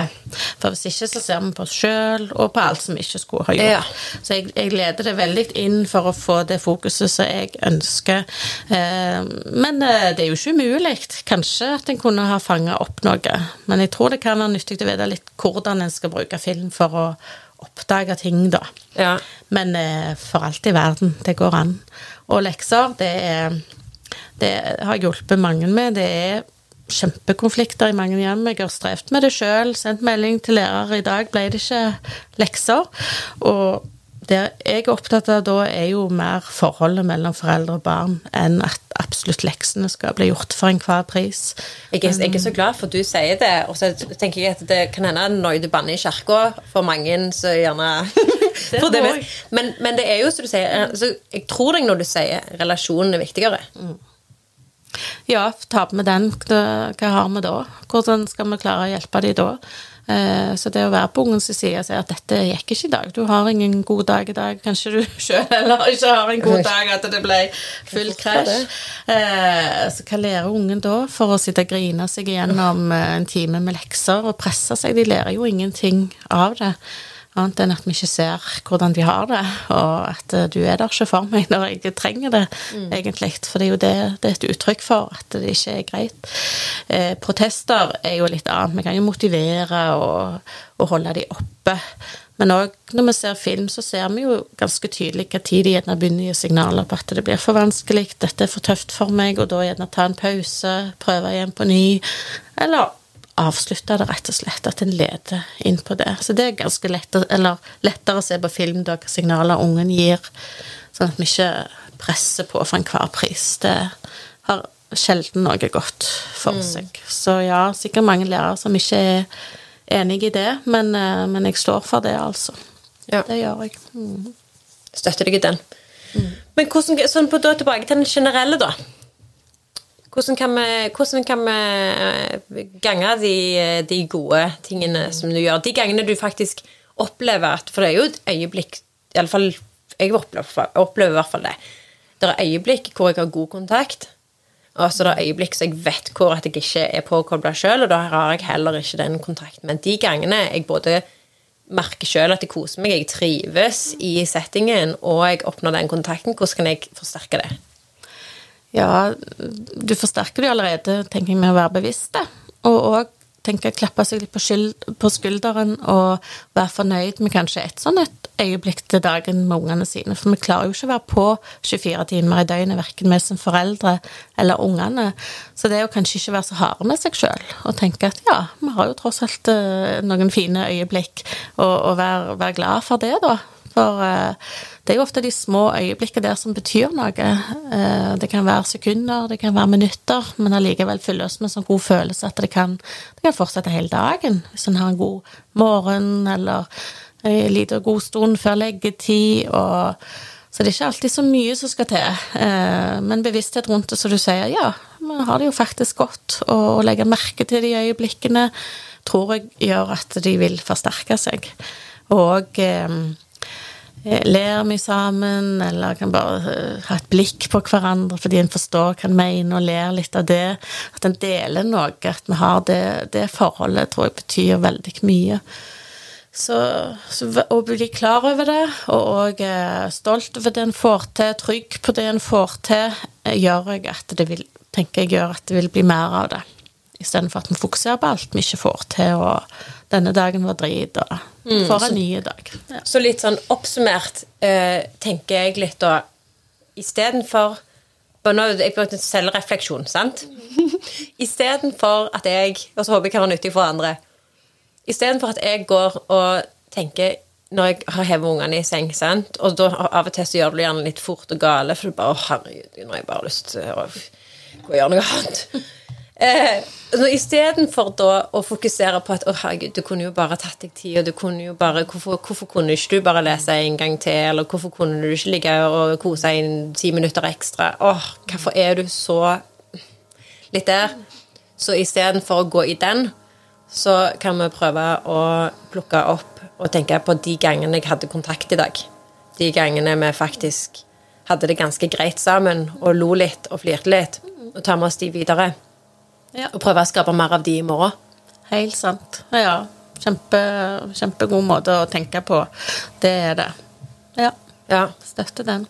For hvis ikke, så ser vi på oss sjøl og på alt som vi ikke skulle ha gjort. Ja. Så jeg, jeg, leder det veldig inn for å få det fokuset som jeg ønsker. Eh, men eh, det er jo ikke umulig. Kanskje at en kunne ha fanga opp noe. Men jeg tror det kan være nyttig å vite litt hvordan en skal bruke film for å oppdage ting, da. Ja. Men eh, for alt i verden, det går an. Og lekser, det, er, det har jeg hjulpet mange med. Det er kjempekonflikter i mange hjem. Jeg har strevd med det sjøl. Sendt melding til lærer i dag, ble det ikke lekser. Og det jeg er opptatt av da, er jo mer forholdet mellom foreldre og barn enn at absolutt leksene skal bli gjort for enhver pris. Jeg er, jeg er, så glad for at du sier det, og så tenker jeg at det kan hende når du banner i kirka for mange, så gjerne det det men, men, det er jo som du sier, altså, jeg tror deg når du sier relasjonen er viktigere. Mm. Ja, ta med den. Hva har vi da? Hvordan skal vi klare å hjelpe dem da? Eh, så det å være på ungens side og si at dette gikk ikke i dag, du har ingen god dag i dag, kanskje du sjøl heller ikke har en god dag, at det ble full krasj. Eh, så hva lærer ungen da for å sitte og grine seg igjennom eh, en time med lekser og presse seg? De lærer jo ingenting av det. Annet enn at vi ikke ser hvordan de har det, og at eh, du er der ikke for meg når jeg trenger det, mm. egentlig. For det er jo det det er et uttrykk for, at det ikke er greit. Eh, protester er jo litt annet. Vi kan jo motivere og, og holde de oppe. Men òg når vi ser film, så ser vi jo ganske tydelig hva tid de gjerne begynner å gi signaler på at det blir for vanskelig, dette er for tøft for meg, og da gjerne ta en pause, prøve igjen på ny. Eller avslutte det, rett og slett. At en leder inn på det. Så det er ganske lett, eller lettere å se på film da, hva signaler ungen gir, sånn at vi ikke presser på for enhver pris. Det har sjelden noe godt for seg. Så ja, sikkert mange lærere som ikke er enig i det, men, eh, men jeg står for det, altså. Ja. Det gjør jeg. Mm. Støtter deg i den. Men hvordan, sånn på, da tilbake til den generelle, da. Hvordan kan vi, hvordan kan vi gange de, de gode tingene som du gjør? De gangene du faktisk opplever at For det er jo et øyeblikk i alle fall, Jeg opplever, opplever i hvert fall det. Det er øyeblikk hvor jeg har god kontakt. Og så det er øyeblikk så jeg vet hvor at jeg ikke er påkobla sjøl, og da har jeg heller ikke den kontakten. Men de gangene jeg både merker sjøl at jeg koser meg, jeg trives i settingen, og jeg oppnår den kontakten, hvordan kan jeg forsterke det? Ja, du forsterker det allerede, tenker jeg, med å være bevisst det. Og òg tenker jeg klappe seg litt på, skyld, på skulderen og være fornøyd med kanskje et sånn et øyeblikk til dagen med ungene sine. For vi klarer jo ikke å være på 24 timer i døgnet, verken vi som foreldre eller ungene. Så det er jo kanskje ikke være så harde med seg sjøl og tenke at ja, vi har jo tross alt eh, noen fine øyeblikk, og, og være, være glad for det, da. For eh, det er jo ofte de små øyeblikkene der som betyr noe. Eh, det kan være sekunder, det kan være minutter, men allikevel fylles med sånn god følelse at det kan, det kan fortsette hele dagen. Hvis en har en god morgen eller en liten god stund før leggetid. og så det er ikke alltid så mye som skal til. Eh, men bevissthet rundt det, så du sier, ja, vi har det jo faktisk godt. Å legge merke til de øyeblikkene tror jeg gjør at de vil forsterke seg. Og eh, ler mye sammen, eller kan bare eh, ha et blikk på hverandre fordi en forstår hva en mener, og ler litt av det. At en deler noe, at vi har det, det forholdet, tror jeg betyr veldig mye. Så, så å bli klar over det, og òg stolt over det en får til, trygg på det en får til, eh, gjør jeg at det vil, tenker jeg gjør at det vil bli mer av det. Istedenfor at vi fokuserer på alt vi ikke får til, og denne dagen var drit, og 'for en ny dag. Ja. Så litt sånn oppsummert eh, tenker jeg litt da Istedenfor nå Jeg brukte selvrefleksjon, sant? Istedenfor at jeg Og så håper jeg kan være nyttig for andre. Istedenfor at jeg går og tenker når jeg har hevet ungene i seng, sant? og da av og til så gjør du det gjerne litt fort og gale, for du bare Å, herregud, nå har jeg bare lyst til å gå og gjøre noe annet. Eh, Istedenfor da å fokusere på at å herregud, du kunne jo bare tatt deg tid, og du kunne jo bare hvorfor, hvorfor, kunne ikke du bare lese en gang til, eller hvorfor kunne du ikke ligge og kose i ti minutter ekstra? Åh, hvorfor er du så litt der? Så istedenfor å gå i den, så kan vi prøve å plukke opp og tenke på de gangene jeg hadde kontakt i dag. De gangene vi faktisk hadde det ganske greit sammen og lo litt og flirte litt, og ta med oss de videre. Ja. Og prøve å skape mer av de i morgen. Helt sant. Ja. Kjempe, kjempegod måte å tenke på. Det er det. Ja. Ja, Støtte den.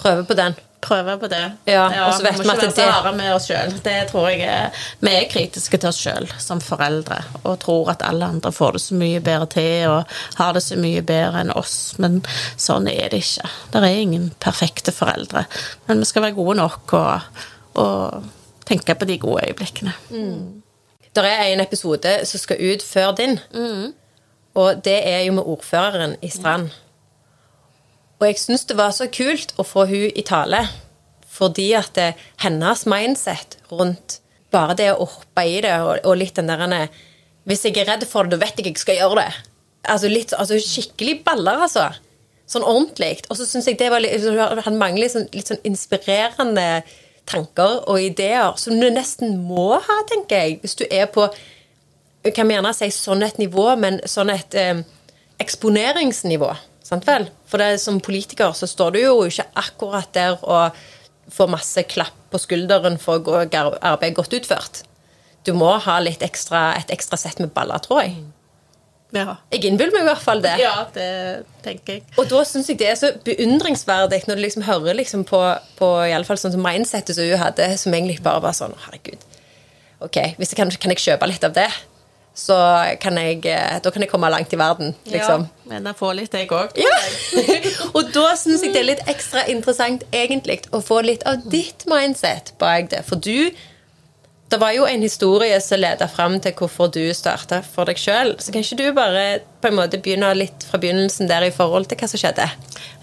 prøve på den. Prøve på det. Ja, og så vet vi må ikke være så harde med oss sjøl. Det tror jeg Vi er kritiske til oss sjøl som foreldre og tror at alle andre får det så mye bedre til og har det så mye bedre enn oss, men sånn er det ikke. Det er ingen perfekte foreldre. Men vi skal være gode nok og, og tenke på de gode øyeblikkene. Det er en episode som skal ut før din, og det er jo med ordføreren i Strand. Og jeg syns det var så kult å få hun i tale, fordi at det, hennes mindset rundt bare det å hoppe i det, og, og litt den der Hvis jeg er redd for det, da vet jeg jeg skal gjøre det. Altså, litt, altså skikkelig baller, altså. Sånn ordentlig. Og så syns jeg det var litt Han mangler sånn, litt sånn inspirerende tanker og ideer som du nesten må ha, tenker jeg, hvis du er på kan vi gjerne si sånn et nivå, men sånn et eh, eksponeringsnivå. Sant vel? For det, som politiker så står du jo ikke akkurat der og får masse klapp på skulderen for å gå arbeid godt utført. Du må ha litt ekstra, et ekstra sett med baller, tror jeg. Ja. Jeg innbiller meg i hvert fall det. ja, det tenker jeg. Og da syns jeg det er så beundringsverdig når du liksom hører liksom på, på i alle fall sånn som mindsettet som hun hadde, som egentlig bare var sånn Herregud. Ok, hvis jeg kan, kan jeg kjøpe litt av det, så kan jeg eh, Da kan jeg komme langt i verden, liksom. Ja, men jeg får litt, jeg òg. Ja. og da syns jeg det er litt ekstra interessant egentlig å få litt av ditt mindset bak det. For du det var jo en historie som leda fram til hvorfor du starta for deg sjøl. Så kan ikke du bare på en måte begynne litt fra begynnelsen der i forhold til hva som skjedde?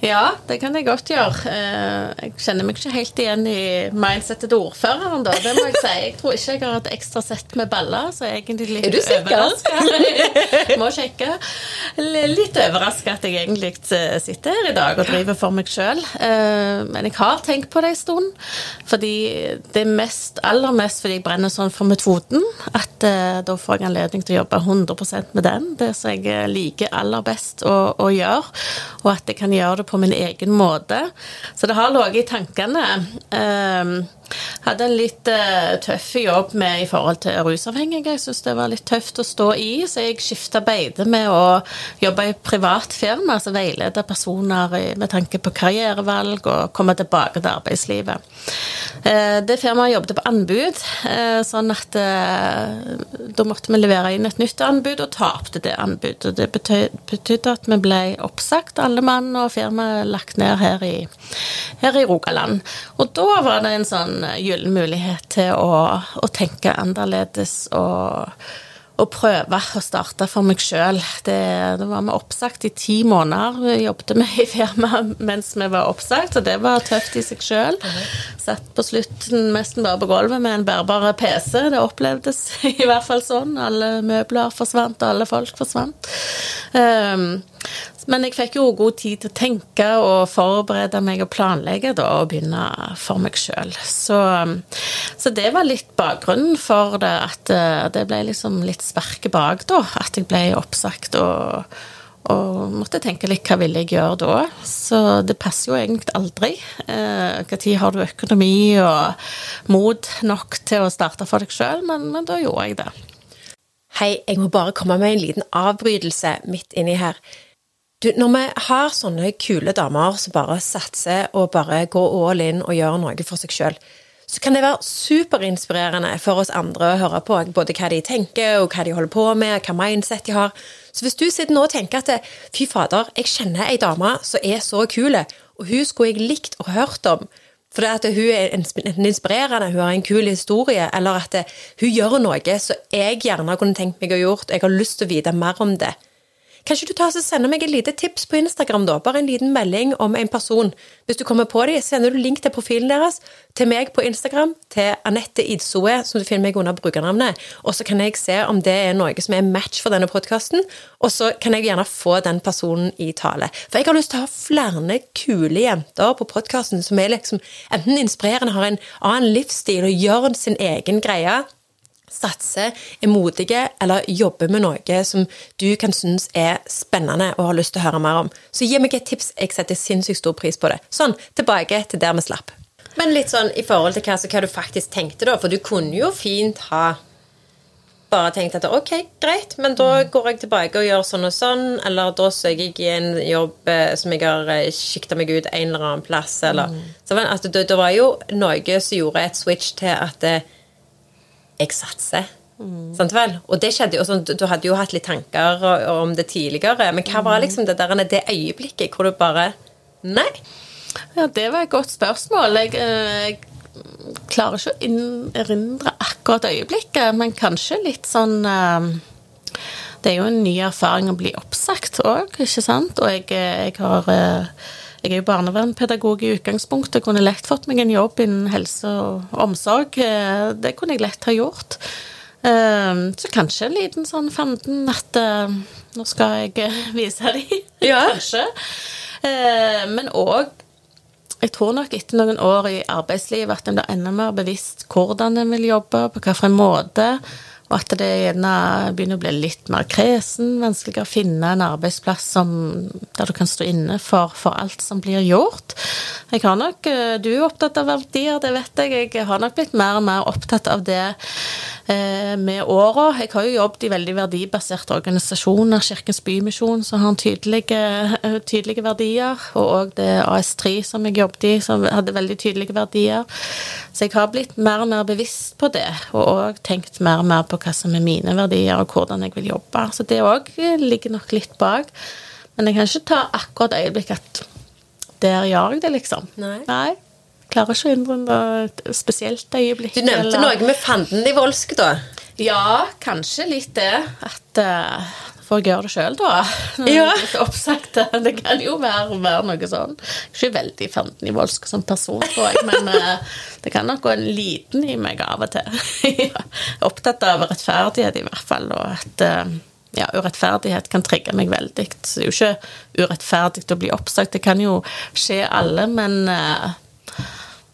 Ja, det kan jeg godt gjøre. Eh, jeg kjenner meg ikke helt igjen i mindsetet til ordføreren, da. Det må jeg si. Jeg tror ikke jeg har et ekstra sett med baller, så jeg er egentlig litt Er du overraska. må sjekke. Litt overraska at jeg egentlig eh, sitter her i dag og driver for meg sjøl. Men jeg har tenkt på det en stund. Fordi det er mest, aller mest fordi jeg brenner sånn for metoden. At eh, da får jeg anledning til å jobbe 100% med den. Det som jeg liker aller best å, å gjøre. Og at jeg kan gjøre det på min egen måte. Så det har ligget i tankene. Um, hadde en litt uh, tøff jobb med i forhold til rusavhengige. Jeg syntes det var litt tøft å stå i, så jeg skifta beite med å jobbe i privat firma, altså veilede personer med tanke på karrierevalg og komme tilbake til arbeidslivet. Uh, det firmaet jobbet på anbud, uh, sånn at da måtte vi levere inn et nytt anbud, og tapte det anbudet. Det betydde at vi ble oppsagt, alle mann, og firmaet lagt ned her i, her i Rogaland. Og da var det en sånn gyllen mulighet til å, å tenke annerledes og, og, prøve å starte for meg sjøl. Det, var vi oppsagt i ti måneder. Vi jobbet med i firmaet mens vi var oppsagt, og det var tøft i seg sjøl. Satt på slutten nesten bare på gulvet med en bærbar PC. Det opplevdes i hvert fall sånn. Alle møbler forsvant, og alle folk forsvant. Um, men jeg fikk jo god tid til å tenke og forberede meg og planlegge da, og begynne for meg sjøl. Så, så, det var litt bakgrunnen for det, at eh, det ble liksom litt sparket bak, da. At jeg ble oppsagt og, og måtte tenke litt hva ville jeg gjøre da. Så det passer jo egentlig aldri. Når eh, har du økonomi og mot nok til å starte for deg sjøl? Men, men da gjorde jeg det. Hei, jeg må bare komme med en liten avbrytelse midt inni her. Du, når vi har sånne kule damer som bare satser og bare går all in og gjør noe for seg sjøl, så kan det være superinspirerende for oss andre å høre på både hva de tenker, og hva de holder på med, hva mindset de har. Så hvis du sitter nå og tenker at fy fader, jeg kjenner ei dame som er så kul, og hun skulle jeg likt og hørt om, for at hun er enten inspirerende, hun har en kul historie, eller at hun gjør noe som jeg gjerne kunne tenkt meg å gjort, jeg har lyst til å vite mer om det. Kan ikke du ta og sende meg et lite tips på Instagram, da? Bare en liten melding om en person. Hvis du kommer på dem, sender du link til profilen deres til meg på Instagram, til Anette Idsoe, som du finner meg under brukernavnet. Og så kan jeg se om det er noe som er match for denne podkasten, og så kan jeg gjerne få den personen i tale. For jeg har lyst til å ha flere kule jenter på podkasten som er liksom enten inspirerende, har en annen livsstil og gjør sin egen greie satser, er modige eller jobber med noe som du kan synes er spennende og har lyst til å høre mer om. Så gi meg et tips. Jeg setter sinnssykt stor pris på det. Sånn, tilbake til der vi slapp. Men litt sånn i forhold til hva, hva, du faktisk tenkte, da. For du kunne jo fint ha bare tenkt at ok, greit, men da går jeg tilbake og gjør sånn og sånn, eller da søker jeg i en jobb eh, som jeg har eh, sikta meg ut en eller annen plass, eller mm. Så altså, det, det, var jo noe som gjorde et switch til at det, eh, jeg satser. Mm. Sant vel? Og det skjedde jo sånn, Du hadde jo hatt litt tanker om det tidligere, men hva var liksom det der det øyeblikket hvor du bare Nei. Ja, det var et godt spørsmål. Jeg, eh, jeg klarer ikke å erindre akkurat øyeblikket, men kanskje litt sånn eh, Det er jo en ny erfaring å bli oppsagt òg, ikke sant? Og jeg, eh, jeg har jeg er jo barnevernspedagog i utgangspunktet. Jeg kunne lett fått meg en jobb innen helse og omsorg. Eh, det kunne jeg lett ha gjort. Eh, så kanskje en liten sånn fanden at eh, nå skal jeg vise dem, ja. kanskje. Men òg jeg tror nok etter noen år i arbeidslivet at en blir enda mer bevisst hvordan en vil jobbe, på hvilken måte. Og at det gjerne begynner å bli litt mer kresen, vanskeligere å finne en arbeidsplass som, der du kan stå inne for, for, alt som blir gjort. Jeg har nok, eh, Du er opptatt av verdier, det vet jeg. Jeg har nok blitt mer og mer opptatt av det eh, med åra. Jeg har jo jobbet i veldig verdibaserte organisasjoner, Kirkens Bymisjon, som har tydelige, eh, tydelige verdier, og òg det AS3 som jeg jobbet i, som hadde veldig tydelige verdier. Så jeg har blitt mer og mer bevisst på det, og òg tenkt mer og mer på hva som er mine verdier, og hvordan jeg vil jobbe. Så det òg ligger nok litt bak. Men jeg kan ikke ta akkurat øyeblikk at der gjør jeg det, liksom. Nei. Nei. klarer ikke å innrømme et spesielt øyeblikk. Du nevnte eller- noe med fanden i volsk, da. Ja, kanskje litt det. At uh, får jeg gjøre det sjøl, da. Ja. Oppsagt. Det kan jo være, være noe sånn. Ikke veldig fandenivoldsk som person, tror jeg, men eh, det kan nok gå en liten i meg av og til. Jeg er Opptatt av rettferdighet, i hvert fall, og at eh, ja, urettferdighet kan trigge meg veldig. Så det er jo ikke urettferdig å bli oppsagt. Det kan jo skje alle, men eh,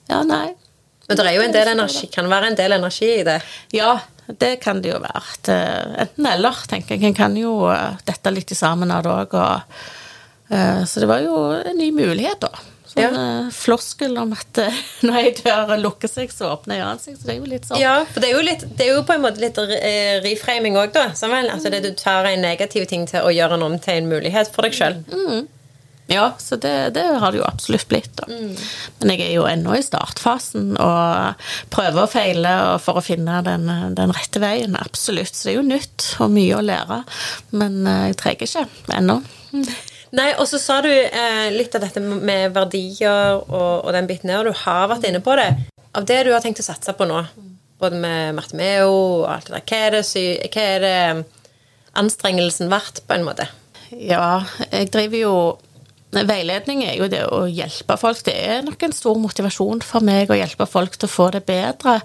Ja, nei. Men det er jo en del energi, kan være en del energi i det. Ja, det kan det jo være. Eh, enten eller, tenker jeg. En kan jo eh, dette litt sammen av det òg. Så det var jo en ny mulighet, da. Sånn Ja. eh, floskel om at eh, når ei dør lukker seg, så åpner ei annen seg. Så det er jo litt sånn. Ja, for det er jo, litt, det er jo på en måte litt eh, reframing òg, da. Sånn vel? Altså det du tar en negativ ting til å gjøre den om til en mulighet for deg sjøl. Ja, så det, det har det jo absolutt blitt. Da. Men jeg er jo ennå i startfasen og prøver og feiler for å finne den, den rette veien. Absolutt. Så det er jo nytt og mye å lære. Men eh, jeg trenger ikke ennå. Nei, og så sa du eh, litt av dette med verdier og, og den biten der, og du har vært inne på det. Av det du har tenkt å satse på nå, både med Marte Meo og alt det der, hva er det, sy- hva er det anstrengelsen verdt, på en måte? Ja, jeg driver jo Veiledning er jo det å hjelpe folk. Det er nok en stor motivasjon for meg å hjelpe folk til å få det bedre.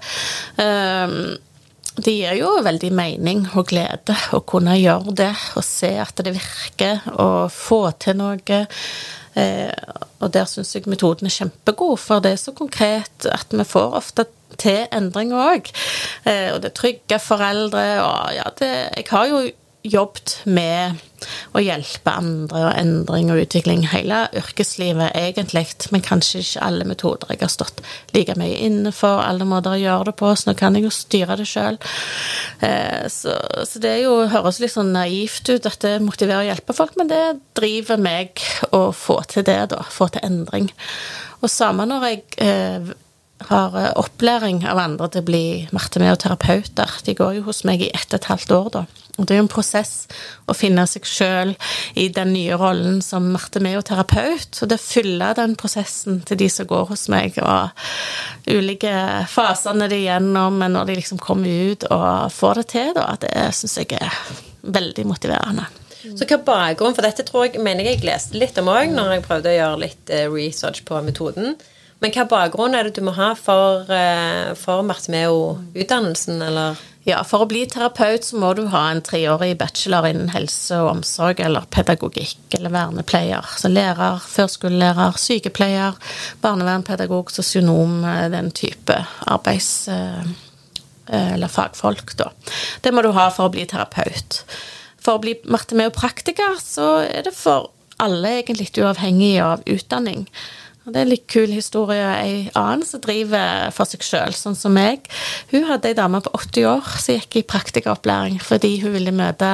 Ehm, Det gir jo veldig mening og glede å kunne gjøre det og se at det virker, og få til noe. Eh, Og der syns jeg metoden er kjempegod, for det er så konkret at vi får ofte til endringer òg. Og det trygge foreldre, og ja, det Jeg har jo jobbet med å hjelpe andre og endring og utvikling hele yrkeslivet, egentlig, men kanskje ikke alle metoder jeg har stått like mye innenfor, alle måter å gjøre det på, så nå kan jeg jo styre det sjøl. Så, så det jo, høres litt sånn naivt ut at det motiverer å hjelpe folk, men det driver meg å få til det, da. Få til endring. Og samme når jeg eh, har eh, opplæring av andre til å bli Marte-Meo-terapeuter. De går jo hos meg i ett og et halvt år, da. Og det er jo en prosess å finne seg sjøl i den nye rollen som Marte-Meo-terapeut. Og det å fylle den prosessen til de som går hos meg, og ulike fasene de er gjennom, men når de liksom kommer ut og får det til, da, det syns jeg er veldig motiverende. Så hva bakgrunnen for dette tror jeg mener jeg leste litt om òg, når jeg prøvde å gjøre litt eh, research på metoden. Men hva bakgrunn er det du må ha for, eh, for Marte-Meo-utdannelsen, eller? Ja, for å bli terapeut så må du ha en treårig bachelor innen helse og omsorg eller pedagogikk eller vernepleier. Så lærer, førskolelærer, sykepleier, barnevernpedagog, sosionom, eh, den type arbeids... eh, Eller fagfolk, da. Det må du ha for å bli terapeut. For å bli Marte-Meo-praktiker så er det for alle egentlig uavhengig av utdanning. Det er en litt kul historie. Ei annen som driver for seg sjøl, sånn som meg. Hun hadde ei dame på 80 år som gikk i praktikeropplæring fordi hun ville møte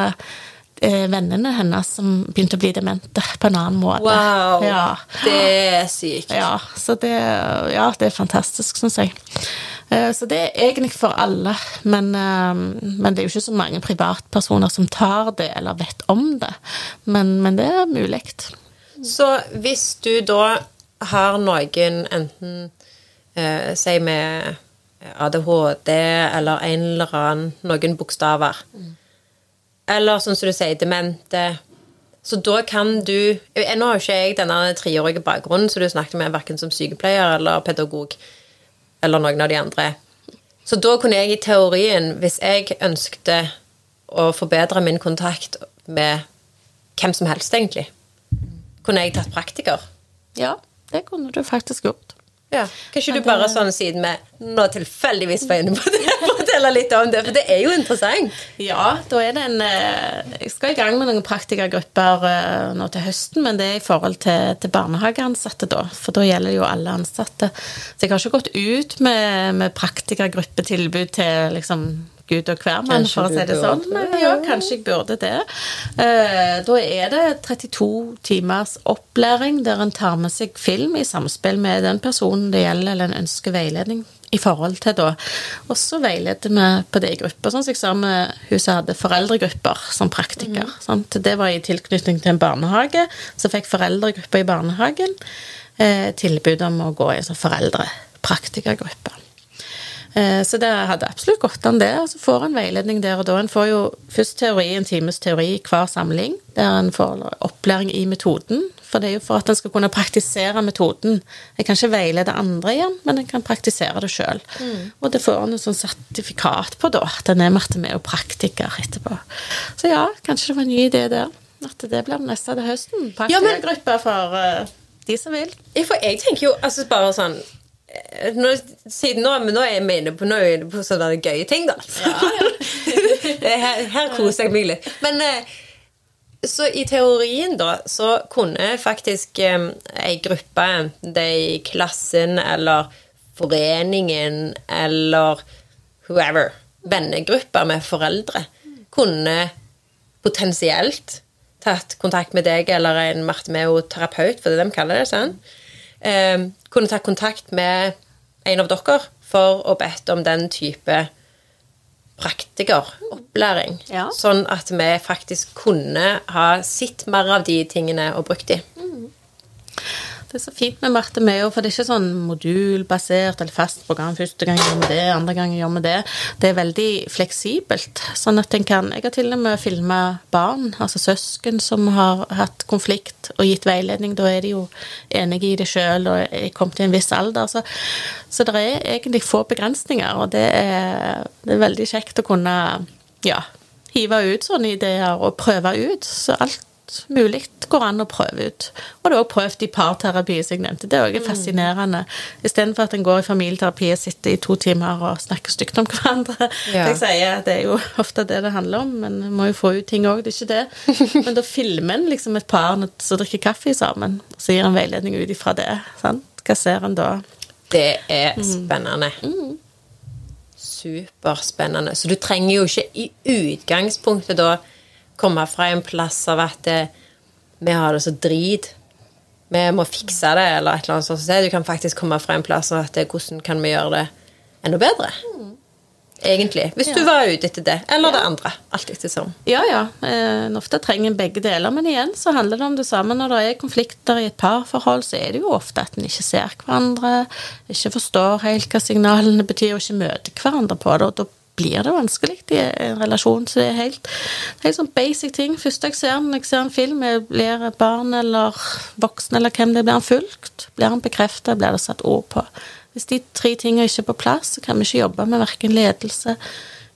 eh, vennene hennes som begynte å bli demente på en annen måte. Wow! Ja. Det er sykt. Ja, så det, ja, det er fantastisk, syns jeg. Eh, Så det er egentlig for alle, men, eh, men det er jo ikke så mange privatpersoner som tar det eller vet om det. Men, men det er mulig. Så hvis du da har noen enten eh, Si med ADHD eller en eller annen noen bokstaver, eller sånn som du sier, demente så da kan du Nå har jo ikke jeg denne treårige bakgrunnen som du snakket med, verken som sykepleier eller pedagog eller noen av de andre. Så da kunne jeg i teorien, hvis jeg ønskte å forbedre min kontakt med hvem som helst, egentlig, kunne jeg tatt praktiker. Ja, det kunne du faktisk gjort. Ja. Kanskje du bare sånn siden vi nå tilfeldigvis var inne på det, fortelle litt om det? For det er jo interessant. Ja, da er det en eh, Jeg skal i gang med noen praktikergrupper eh, nå til høsten, men det er i forhold til, til barnehageansatte, da. For da gjelder jo alle ansatte. Så jeg har ikke gått ut med, med praktikergruppetilbud til liksom Gud av hvermann, mann, for å si det sånn. Men ja, kanskje jeg burde det. Eh, Da er det 32 timers opplæring der en tar med seg film i samspill med den personen det gjelder, eller en ønsker veiledning i forhold til da. Og så veileder vi på det i grupper, sånn som jeg sa med hun som hadde foreldregrupper som praktiker. sant? Det var i tilknytning til en barnehage. Så fikk foreldregrupper i barnehagen eh, tilbud om å gå i en sånn praktikergruppe. Eh, Så det hadde absolutt gått an, det. Og så får en veiledning der og da. En får jo først teori, en times teori i hver samling, der en får opplæring i metoden. For det er jo for at en skal kunne praktisere metoden. Jeg kan ikke veilede andre igjen, men en kan praktisere det sjøl. Og det får en et sånn sertifikat på, da, at en er matemeo-praktiker etterpå. Så ja, kanskje det var en ny idé der. At det blir neste til høsten. Ja, men- Praktikergruppe for eh, de som vil. For jeg tenker jo altså bare sånn nå, siden nå, men nå er vi inne på, nå er inne på sånne gøye ting, da. Ja, ja. her, her koser jeg meg litt. Men eh, så i teorien, da, så kunne faktisk um, ei gruppe, enten det er i klassen eller foreningen eller whoever, vennegrupper med foreldre, kunne potensielt tatt kontakt med deg eller en martimeo-terapeut, for det de kaller det, sant? Eh, kunne tatt kontakt med en av dere for å bedt om den type praktikeropplæring. Ja. Sånn at vi faktisk kunne ha sett mer av de tingene og brukt de. Det er så fint med Marte Meo, for det er ikke sånn modulbasert eller fast program. Første gang gjør vi det, andre gang gjør vi det. Det er veldig fleksibelt. Sånn at en kan Jeg har til og med filma barn, altså søsken, som har hatt konflikt og gitt veiledning. Da er de jo enige i det sjøl og er kommet til en viss alder. Så, så det er egentlig få begrensninger, og det er, det er veldig kjekt å kunne ja, hive ut sånne ideer og prøve ut. Så alt mulig går an å prøve ut. Og det er også prøvd i parterapi, som jeg nevnte. Det er også fascinerende. Istedenfor at en går i familieterapi og sitter i to timer og snakker stygt om hverandre. Ja. Jeg sier, Det er jo ofte det det handler om, men en må jo få ut ting òg. Det er ikke det. Men da filmer en liksom et par som drikker kaffe sammen, og så gir en veiledning ut ifra det. Sant? Hva ser en da? Det er spennende. Superspennende. Så du trenger jo ikke i utgangspunktet da komme fra en plass av at eh, vi har det så drit. Vi må fikse det, eller et eller annet sånt. Du kan faktisk komme fra en plass av at eh, hvordan kan vi gjøre det enda bedre? Egentlig. Hvis du var ute etter det. Eller det andre. Alt ettersom. Ja, ja. Eh, En ofte trenger en begge deler, men igjen så handler det om det samme. Når det er konflikter i et parforhold, så er det jo ofte at en ikke ser hverandre, ikke forstår helt hva signalene betyr, og ikke møter hverandre på det. og da blir det vanskelig i en relasjon. Så det er helt, helt sånn basic ting. Første jeg ser når jeg ser en film, er blir barn eller voksen eller hvem det blir han fulgt? Blir han bekreftet? Blir det satt ord på? Hvis de tre tingene ikke er på plass, så kan vi ikke jobbe med verken ledelse,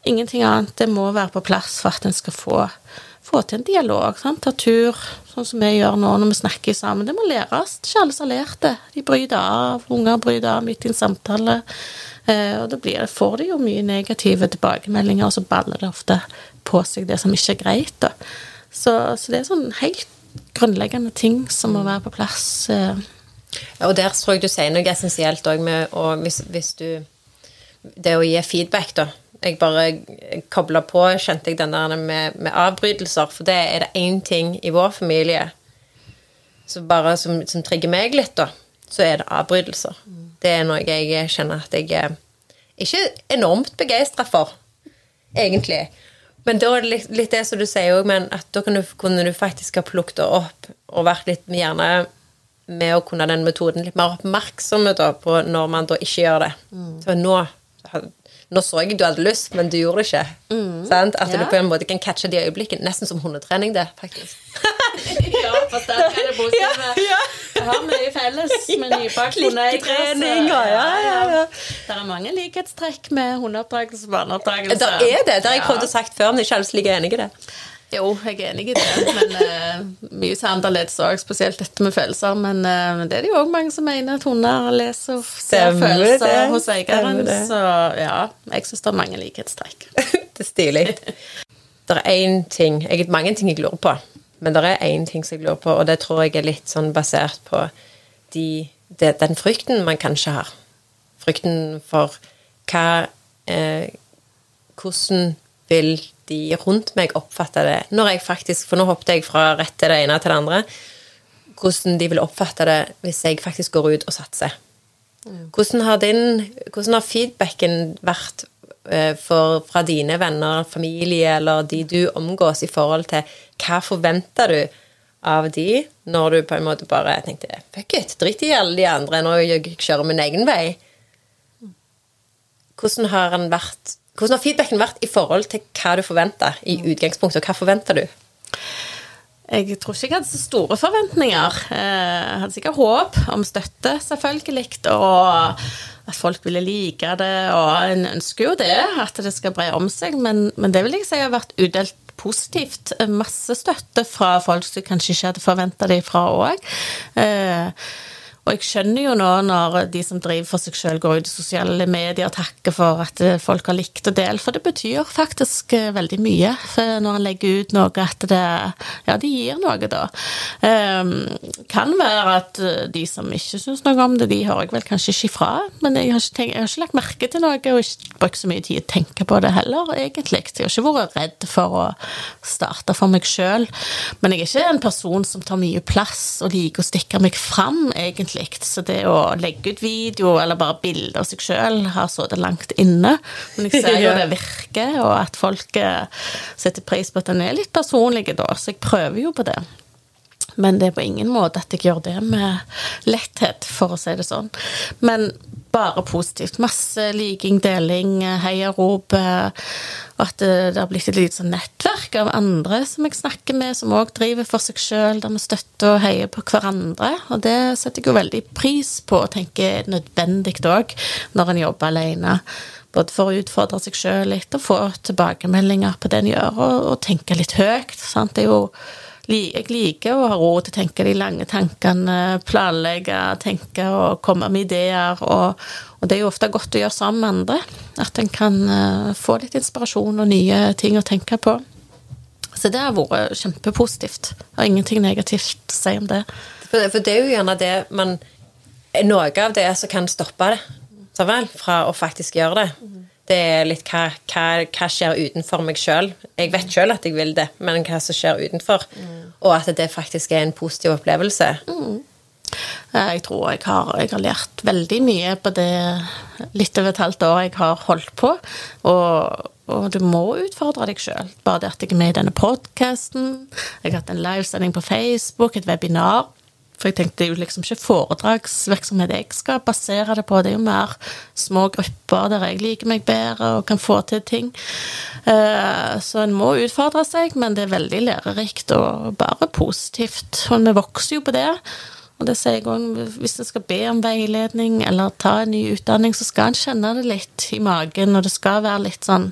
ingenting annet. Det må være på plass for at en skal få, få til en dialog. Sant? Ta tur, sånn som vi gjør nå når vi snakker sammen. Det må læres. Ikke alle som har lært det. De bryter av, unger bryter av midt i en samtale. Eh, og da blir får de jo mye negative tilbakemeldinger, og så baller det ofte på seg det som ikke er greit. Så, så det er sånn helt grunnleggende ting som må være på plass. Eh. Ja, Og der tror jeg du sier noe essensielt òg med å hvis, hvis du Det å gi feedback, da. Jeg bare kobla på, kjente jeg den der med, med avbrytelser. For det er det én ting i vår familie så bare som, som trigger meg litt, da. Så er det avbrytelser. Det er noe jeg kjenner at jeg er ikke enormt begeistra for, egentlig. Men da er det litt, det som du sier òg, men at da kan du, kunne du faktisk ha plukket det opp og vært litt gjerne med å kunne den metoden litt mer oppmerksomme da, på når man da ikke gjør det. Så nå, nå så jeg du hadde lyst, men du gjorde det ikke. Sant? At du på en måte kan catche de øyeblikkene. Nesten som hundetrening, det, faktisk. Det positive. Jeg har mye felles med nybakt Klikktrening, ja, ja, ja. Det er mange likhetstrekk med hundeoppdragelse og barneoppdragelse. Det er det. Det har jeg prøvd å sagt før, men ikke alle like enig i det. Jo, jeg er enig i det, men uh, mye så annerledes òg, spesielt dette med følelser. Men uh, det er det jo òg mange som mener at hunder leser og ser følelser det, hos eieren. Så ja, jeg syns det er mange likhetstrekk. det er stilig. Det er én ting jeg, Mange ting jeg lurer på, men det er én ting som jeg lurer på, og det tror jeg er litt sånn basert på de, de, den frykten man kanskje har. Frykten for hva eh, Hvordan vil de rundt meg oppfatte det når jeg faktisk For nå hoppet jeg fra rett til det ene til det andre. Hvordan de vil oppfatte det hvis jeg faktisk går ut og satser. Hvordan har, din, hvordan har feedbacken vært for, fra dine venner, familie eller de du omgås, i forhold til hva forventer du av de når du på en måte bare tenkte fuck it, drit i alle de andre, nå jeg kjører min egen vei. hvordan har, vært, hvordan har feedbacken vært i forhold til hva du forventer i utgangspunktet, og hva forventer du? Jeg tror ikke jeg hadde så store forventninger. Eh, Jeg hadde sikkert håp om støtte, selvfølgelig, og at folk ville like det. Og en ønsker jo det, at det skal bre om seg, men, men det vil jeg si har vært udelt positivt. Masse støtte fra folk som kanskje ikke hadde forventa det fra òg. Og jeg skjønner jo nå når de som driver for seg sjøl, går ut i sosiale medier og takker for at eh, folk har likt å dele, for det betyr faktisk eh, veldig mye for når han legger ut noe at det Ja, det gir noe, da. Um, kan være at eh, de som ikke syns noe om det, de hører jeg vel kanskje ikke ifra, men jeg har ikke, tenkt, jeg har ikke lagt merke til noe og ikke brukt så mye tid å tenke på det heller, egentlig. Jeg har ikke vært redd for å starte for meg sjøl, men jeg er ikke en person som tar mye plass og liker å stikke meg fram, egentlig. Så det å legge ut video eller bare bilder av seg sjøl har sittet langt inne. Men jeg ser jo det virker, og at folk eh, setter pris på at den er litt personlig da, så jeg prøver jo på det. Men det er på ingen måte at jeg gjør det med letthet, for å si det sånn. Men bare positivt. Masse liking, deling, heiarop. Og at det har blitt et lite sånn nettverk av andre som jeg snakker med, som òg driver for seg sjøl, der vi støtter og heier på hverandre. Og det setter jeg jo veldig pris på, og tenker er nødvendig òg når en jobber alene. Både for å utfordre seg sjøl litt, og få tilbakemeldinger på det en gjør, og, og tenke litt høyt. Sant? Det er jo jeg liker å ha råd til å tenke de lange tankene, planlegge, tenke og komme med ideer. Og, og, det er jo ofte godt å gjøre sammen med andre. At en kan uh, få litt inspirasjon og nye ting å tenke på. Så det har vært kjempepositivt. Jeg har ingenting negativt å si om det. For, for det er jo gjerne det man Noe av det som kan stoppe det, så vel, fra å faktisk gjøre det. Det er litt hva, hva, hva skjer utenfor meg sjøl. Jeg vet sjøl at jeg vil det, men hva som skjer utenfor. Mm. Og at det faktisk er en positiv opplevelse. Mm. Jeg tror jeg har, jeg har, lært veldig mye på det litt over et halvt år jeg har holdt på. Og, og du må utfordre deg sjøl. Bare det at jeg er med i denne podkasten. Jeg har hatt en livesending på Facebook, et webinar for jeg tenkte det er jo liksom ikke foredragsvirksomhet jeg skal basere det på. Det er jo mer små grupper der jeg liker meg bedre og kan få til ting. Eh, så en må utfordre seg, men det er veldig lærerikt og bare positivt. Og vi vokser jo på det. Og det sier jeg også, Hvis en skal be om veiledning eller ta en ny utdanning, så skal en kjenne det litt i magen, og det skal være litt sånn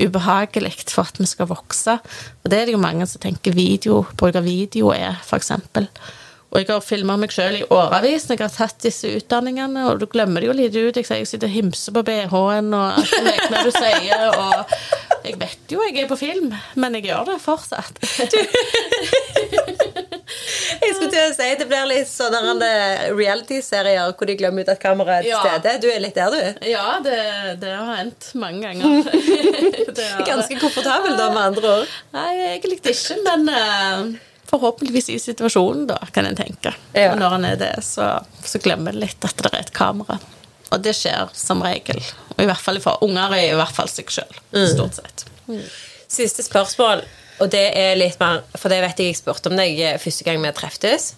ubehagelig for at vi skal vokse. Og det er det jo mange som tenker video, bruk av video er, for eksempel. Og jeg har filma meg sjøl i årevis når jeg har tatt disse utdanningene, og du glemmer det jo litt ut. Jeg jeg sitter og himser på BH-en og alt det du sier, og jeg vet jo jeg er på film, men jeg gjør det fortsatt. jeg skulle til å si Det blir litt sånne reality-serier hvor de glemmer ut at kameraet er til stede. Du er litt der, du? Ja, det, det har hendt mange ganger. Ganske komfortabel, da, med andre ord? Nei, egentlig ikke, men uh forhåpentligvis i situasjonen, da, kan en tenke. Ja. Og når en er det, så, så glemmer en litt at det er et kamera. Og det skjer som regel. Og i hvert fall for unger er i hvert fall seg sjøl, mm. stort sett. Mm. Siste spørsmål, og det er litt mer For det vet jeg jeg spurte om deg første gang vi treftes.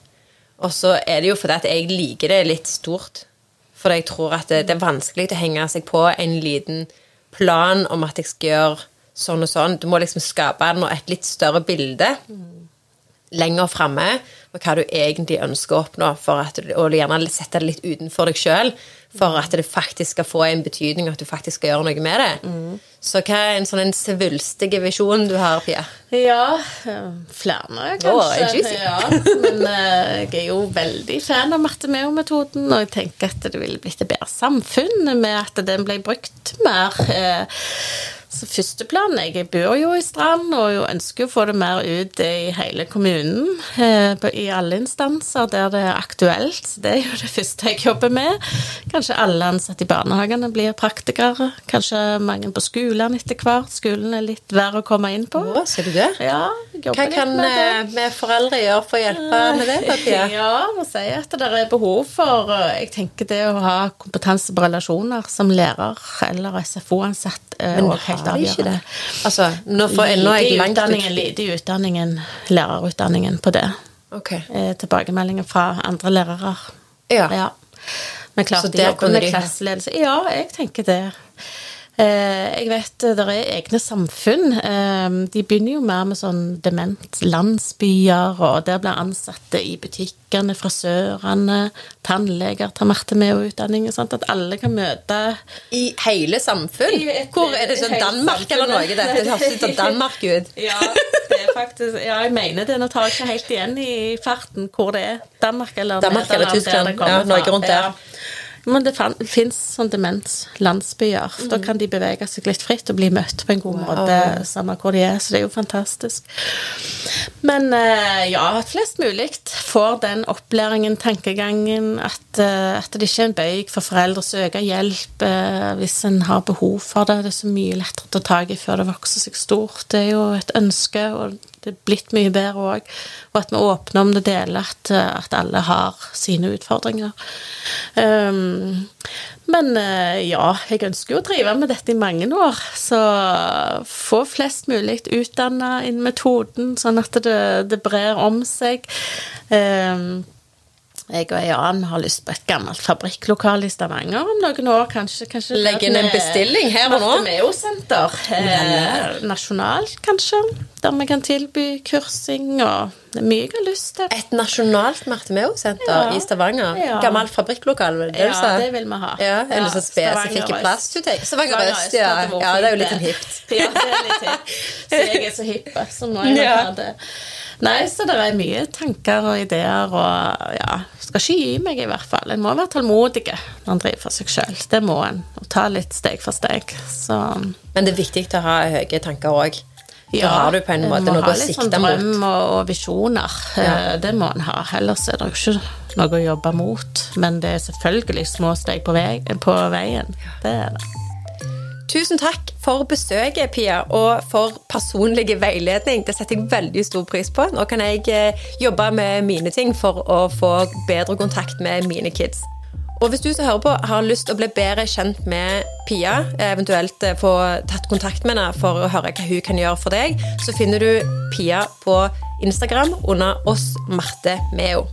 Og så er det jo fordi at jeg liker det litt stort. For jeg tror at det, det er vanskelig å henge seg på en liten plan om at jeg skal gjøre sånn og sånn. Du må liksom skape et litt større bilde. Mm lenger framme på hva du egentlig ønsker å oppnå, at og gjerne sette det litt utenfor deg sjøl, for at det faktisk skal få en betydning, at du faktisk skal gjøre noe med det. Mm. Så hva er en sånn en svulstig visjon du har, Pia? Ja, flere, kanskje. Oh, ja, men uh, jeg er jo veldig fan av Matemeo-metoden, og jeg tenker at det ville blitt et bedre samfunn med at den ble brukt mer. Så førsteplanen Jeg bor jo i Strand og jo ønsker å få det mer ut i hele kommunen. Eh, I alle instanser der det er aktuelt. Det er jo det første jeg jobber med. Kanskje alle ansatte i barnehagene blir praktikere. Kanskje mange på skolen etter hvert. Skolen er litt verre å komme inn på. Å, ser du det? Ja, Hva kan eh, vi foreldre gjøre for å hjelpe med det? Pia? Ja, må si at det er behov for eh, Jeg tenker det å ha kompetanse på relasjoner som lærer eller SFO-ansatt Men har de ikke det? Altså, nå, får, nå er jeg langt utdanningen, Lite i utdanningen, lærerutdanningen på det. Okay. Eh, tilbakemeldinger fra andre lærere. Ja. ja. Men klart, Så de jobber med klasseledelse. Ja, jeg tenker det. Eh, jeg vet det er egne samfunn. Eh, de begynner jo mer med sånn dementlandsbyer, og der blir ansatte i butikkene, frisørene, tannleger tar Marte med og utdanning. Sånn at alle kan møte I hele samfunn? I et- Hvor Er det sånn Danmark eller samfunnet. Det høres ut som Danmark ut. Ja, det er faktisk Ja, jeg mener det. Nå tar jeg ikke helt igjen i farten hvor det er. Danmark eller Danmark eller Tyskland. Ja, Norge rundt der. Ja. Men det fins sånn demenslandsbyer. Mm. Da kan de bevege seg litt fritt og bli møtt på en god måte, samme hvor de er. Så det er jo fantastisk. Men eh, ja, at flest mulig får den opplæringen, tankegangen, at, eh, at det ikke er en bøyg for foreldre å søke hjelp eh, hvis en har behov for det. Det er så mye lettere å ta tak i før det vokser seg stort. Det er jo et ønske, og det er blitt mye bedre òg. Og at vi åpner om det deler, at, at alle har sine utfordringer. Um, men eh, ja, jeg ønsker jo å drive med dette i mange år. Så få flest mulig utdanna innen metoden, sånn at det, det brer om seg. Um, jeg og ei annen har lyst på et gammelt fabrikklokale i Stavanger om noen år. Kanskje, kanskje Legg inn en bestilling her og nå. Bartomeo-senter. Eh, nasjonalt, kanskje. Der vi kan tilby kursing og Det er mye jeg har lyst til. Et nasjonalt Martemeo-senter Ja. i Stavanger. Ja. Gammelt fabrikklokale, vil det det du Ja, sa? det vil vi ha. Ja, eller så sånn spesifikke Øst. plass du. Stavanger Øst, ja. Ja, det er jo litt hipt. Ja, det er litt hipt. Så jeg er så hipp, så må jeg Ja. ha det. Nei, så det er mye tanker og ideer, og ja Skal ikke gi meg, i hvert fall. En må være tålmodig når en driver for seg sjøl. Det må en. Og ta litt steg for steg. Så Men det er viktig å ha høye tanker òg. Da ja, har du på en måte må noe å sikte sånn mot. drøm og, og visjoner. Ja. Eh, Det må en ha. Ellers er det ikke noe å jobbe mot. Men det er selvfølgelig små steg på, vei, på veien. Det er det. Tusen takk for besøket, Pia, og for personlig veiledning. Det setter jeg veldig stor pris på. Nå kan jeg eh, jobbe med mine ting for å få bedre kontakt med mine kids. Og hvis du som hører på har lyst til å bli bedre kjent med Pia, eventuelt eh, få tatt kontakt med henne for å høre hva hun kan gjøre for deg, så finner du Pia på Instagram under oss Marte Meo.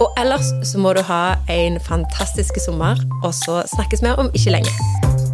Og ellers så må du ha en fantastisk sommer, og så snakkes vi om ikke lenge.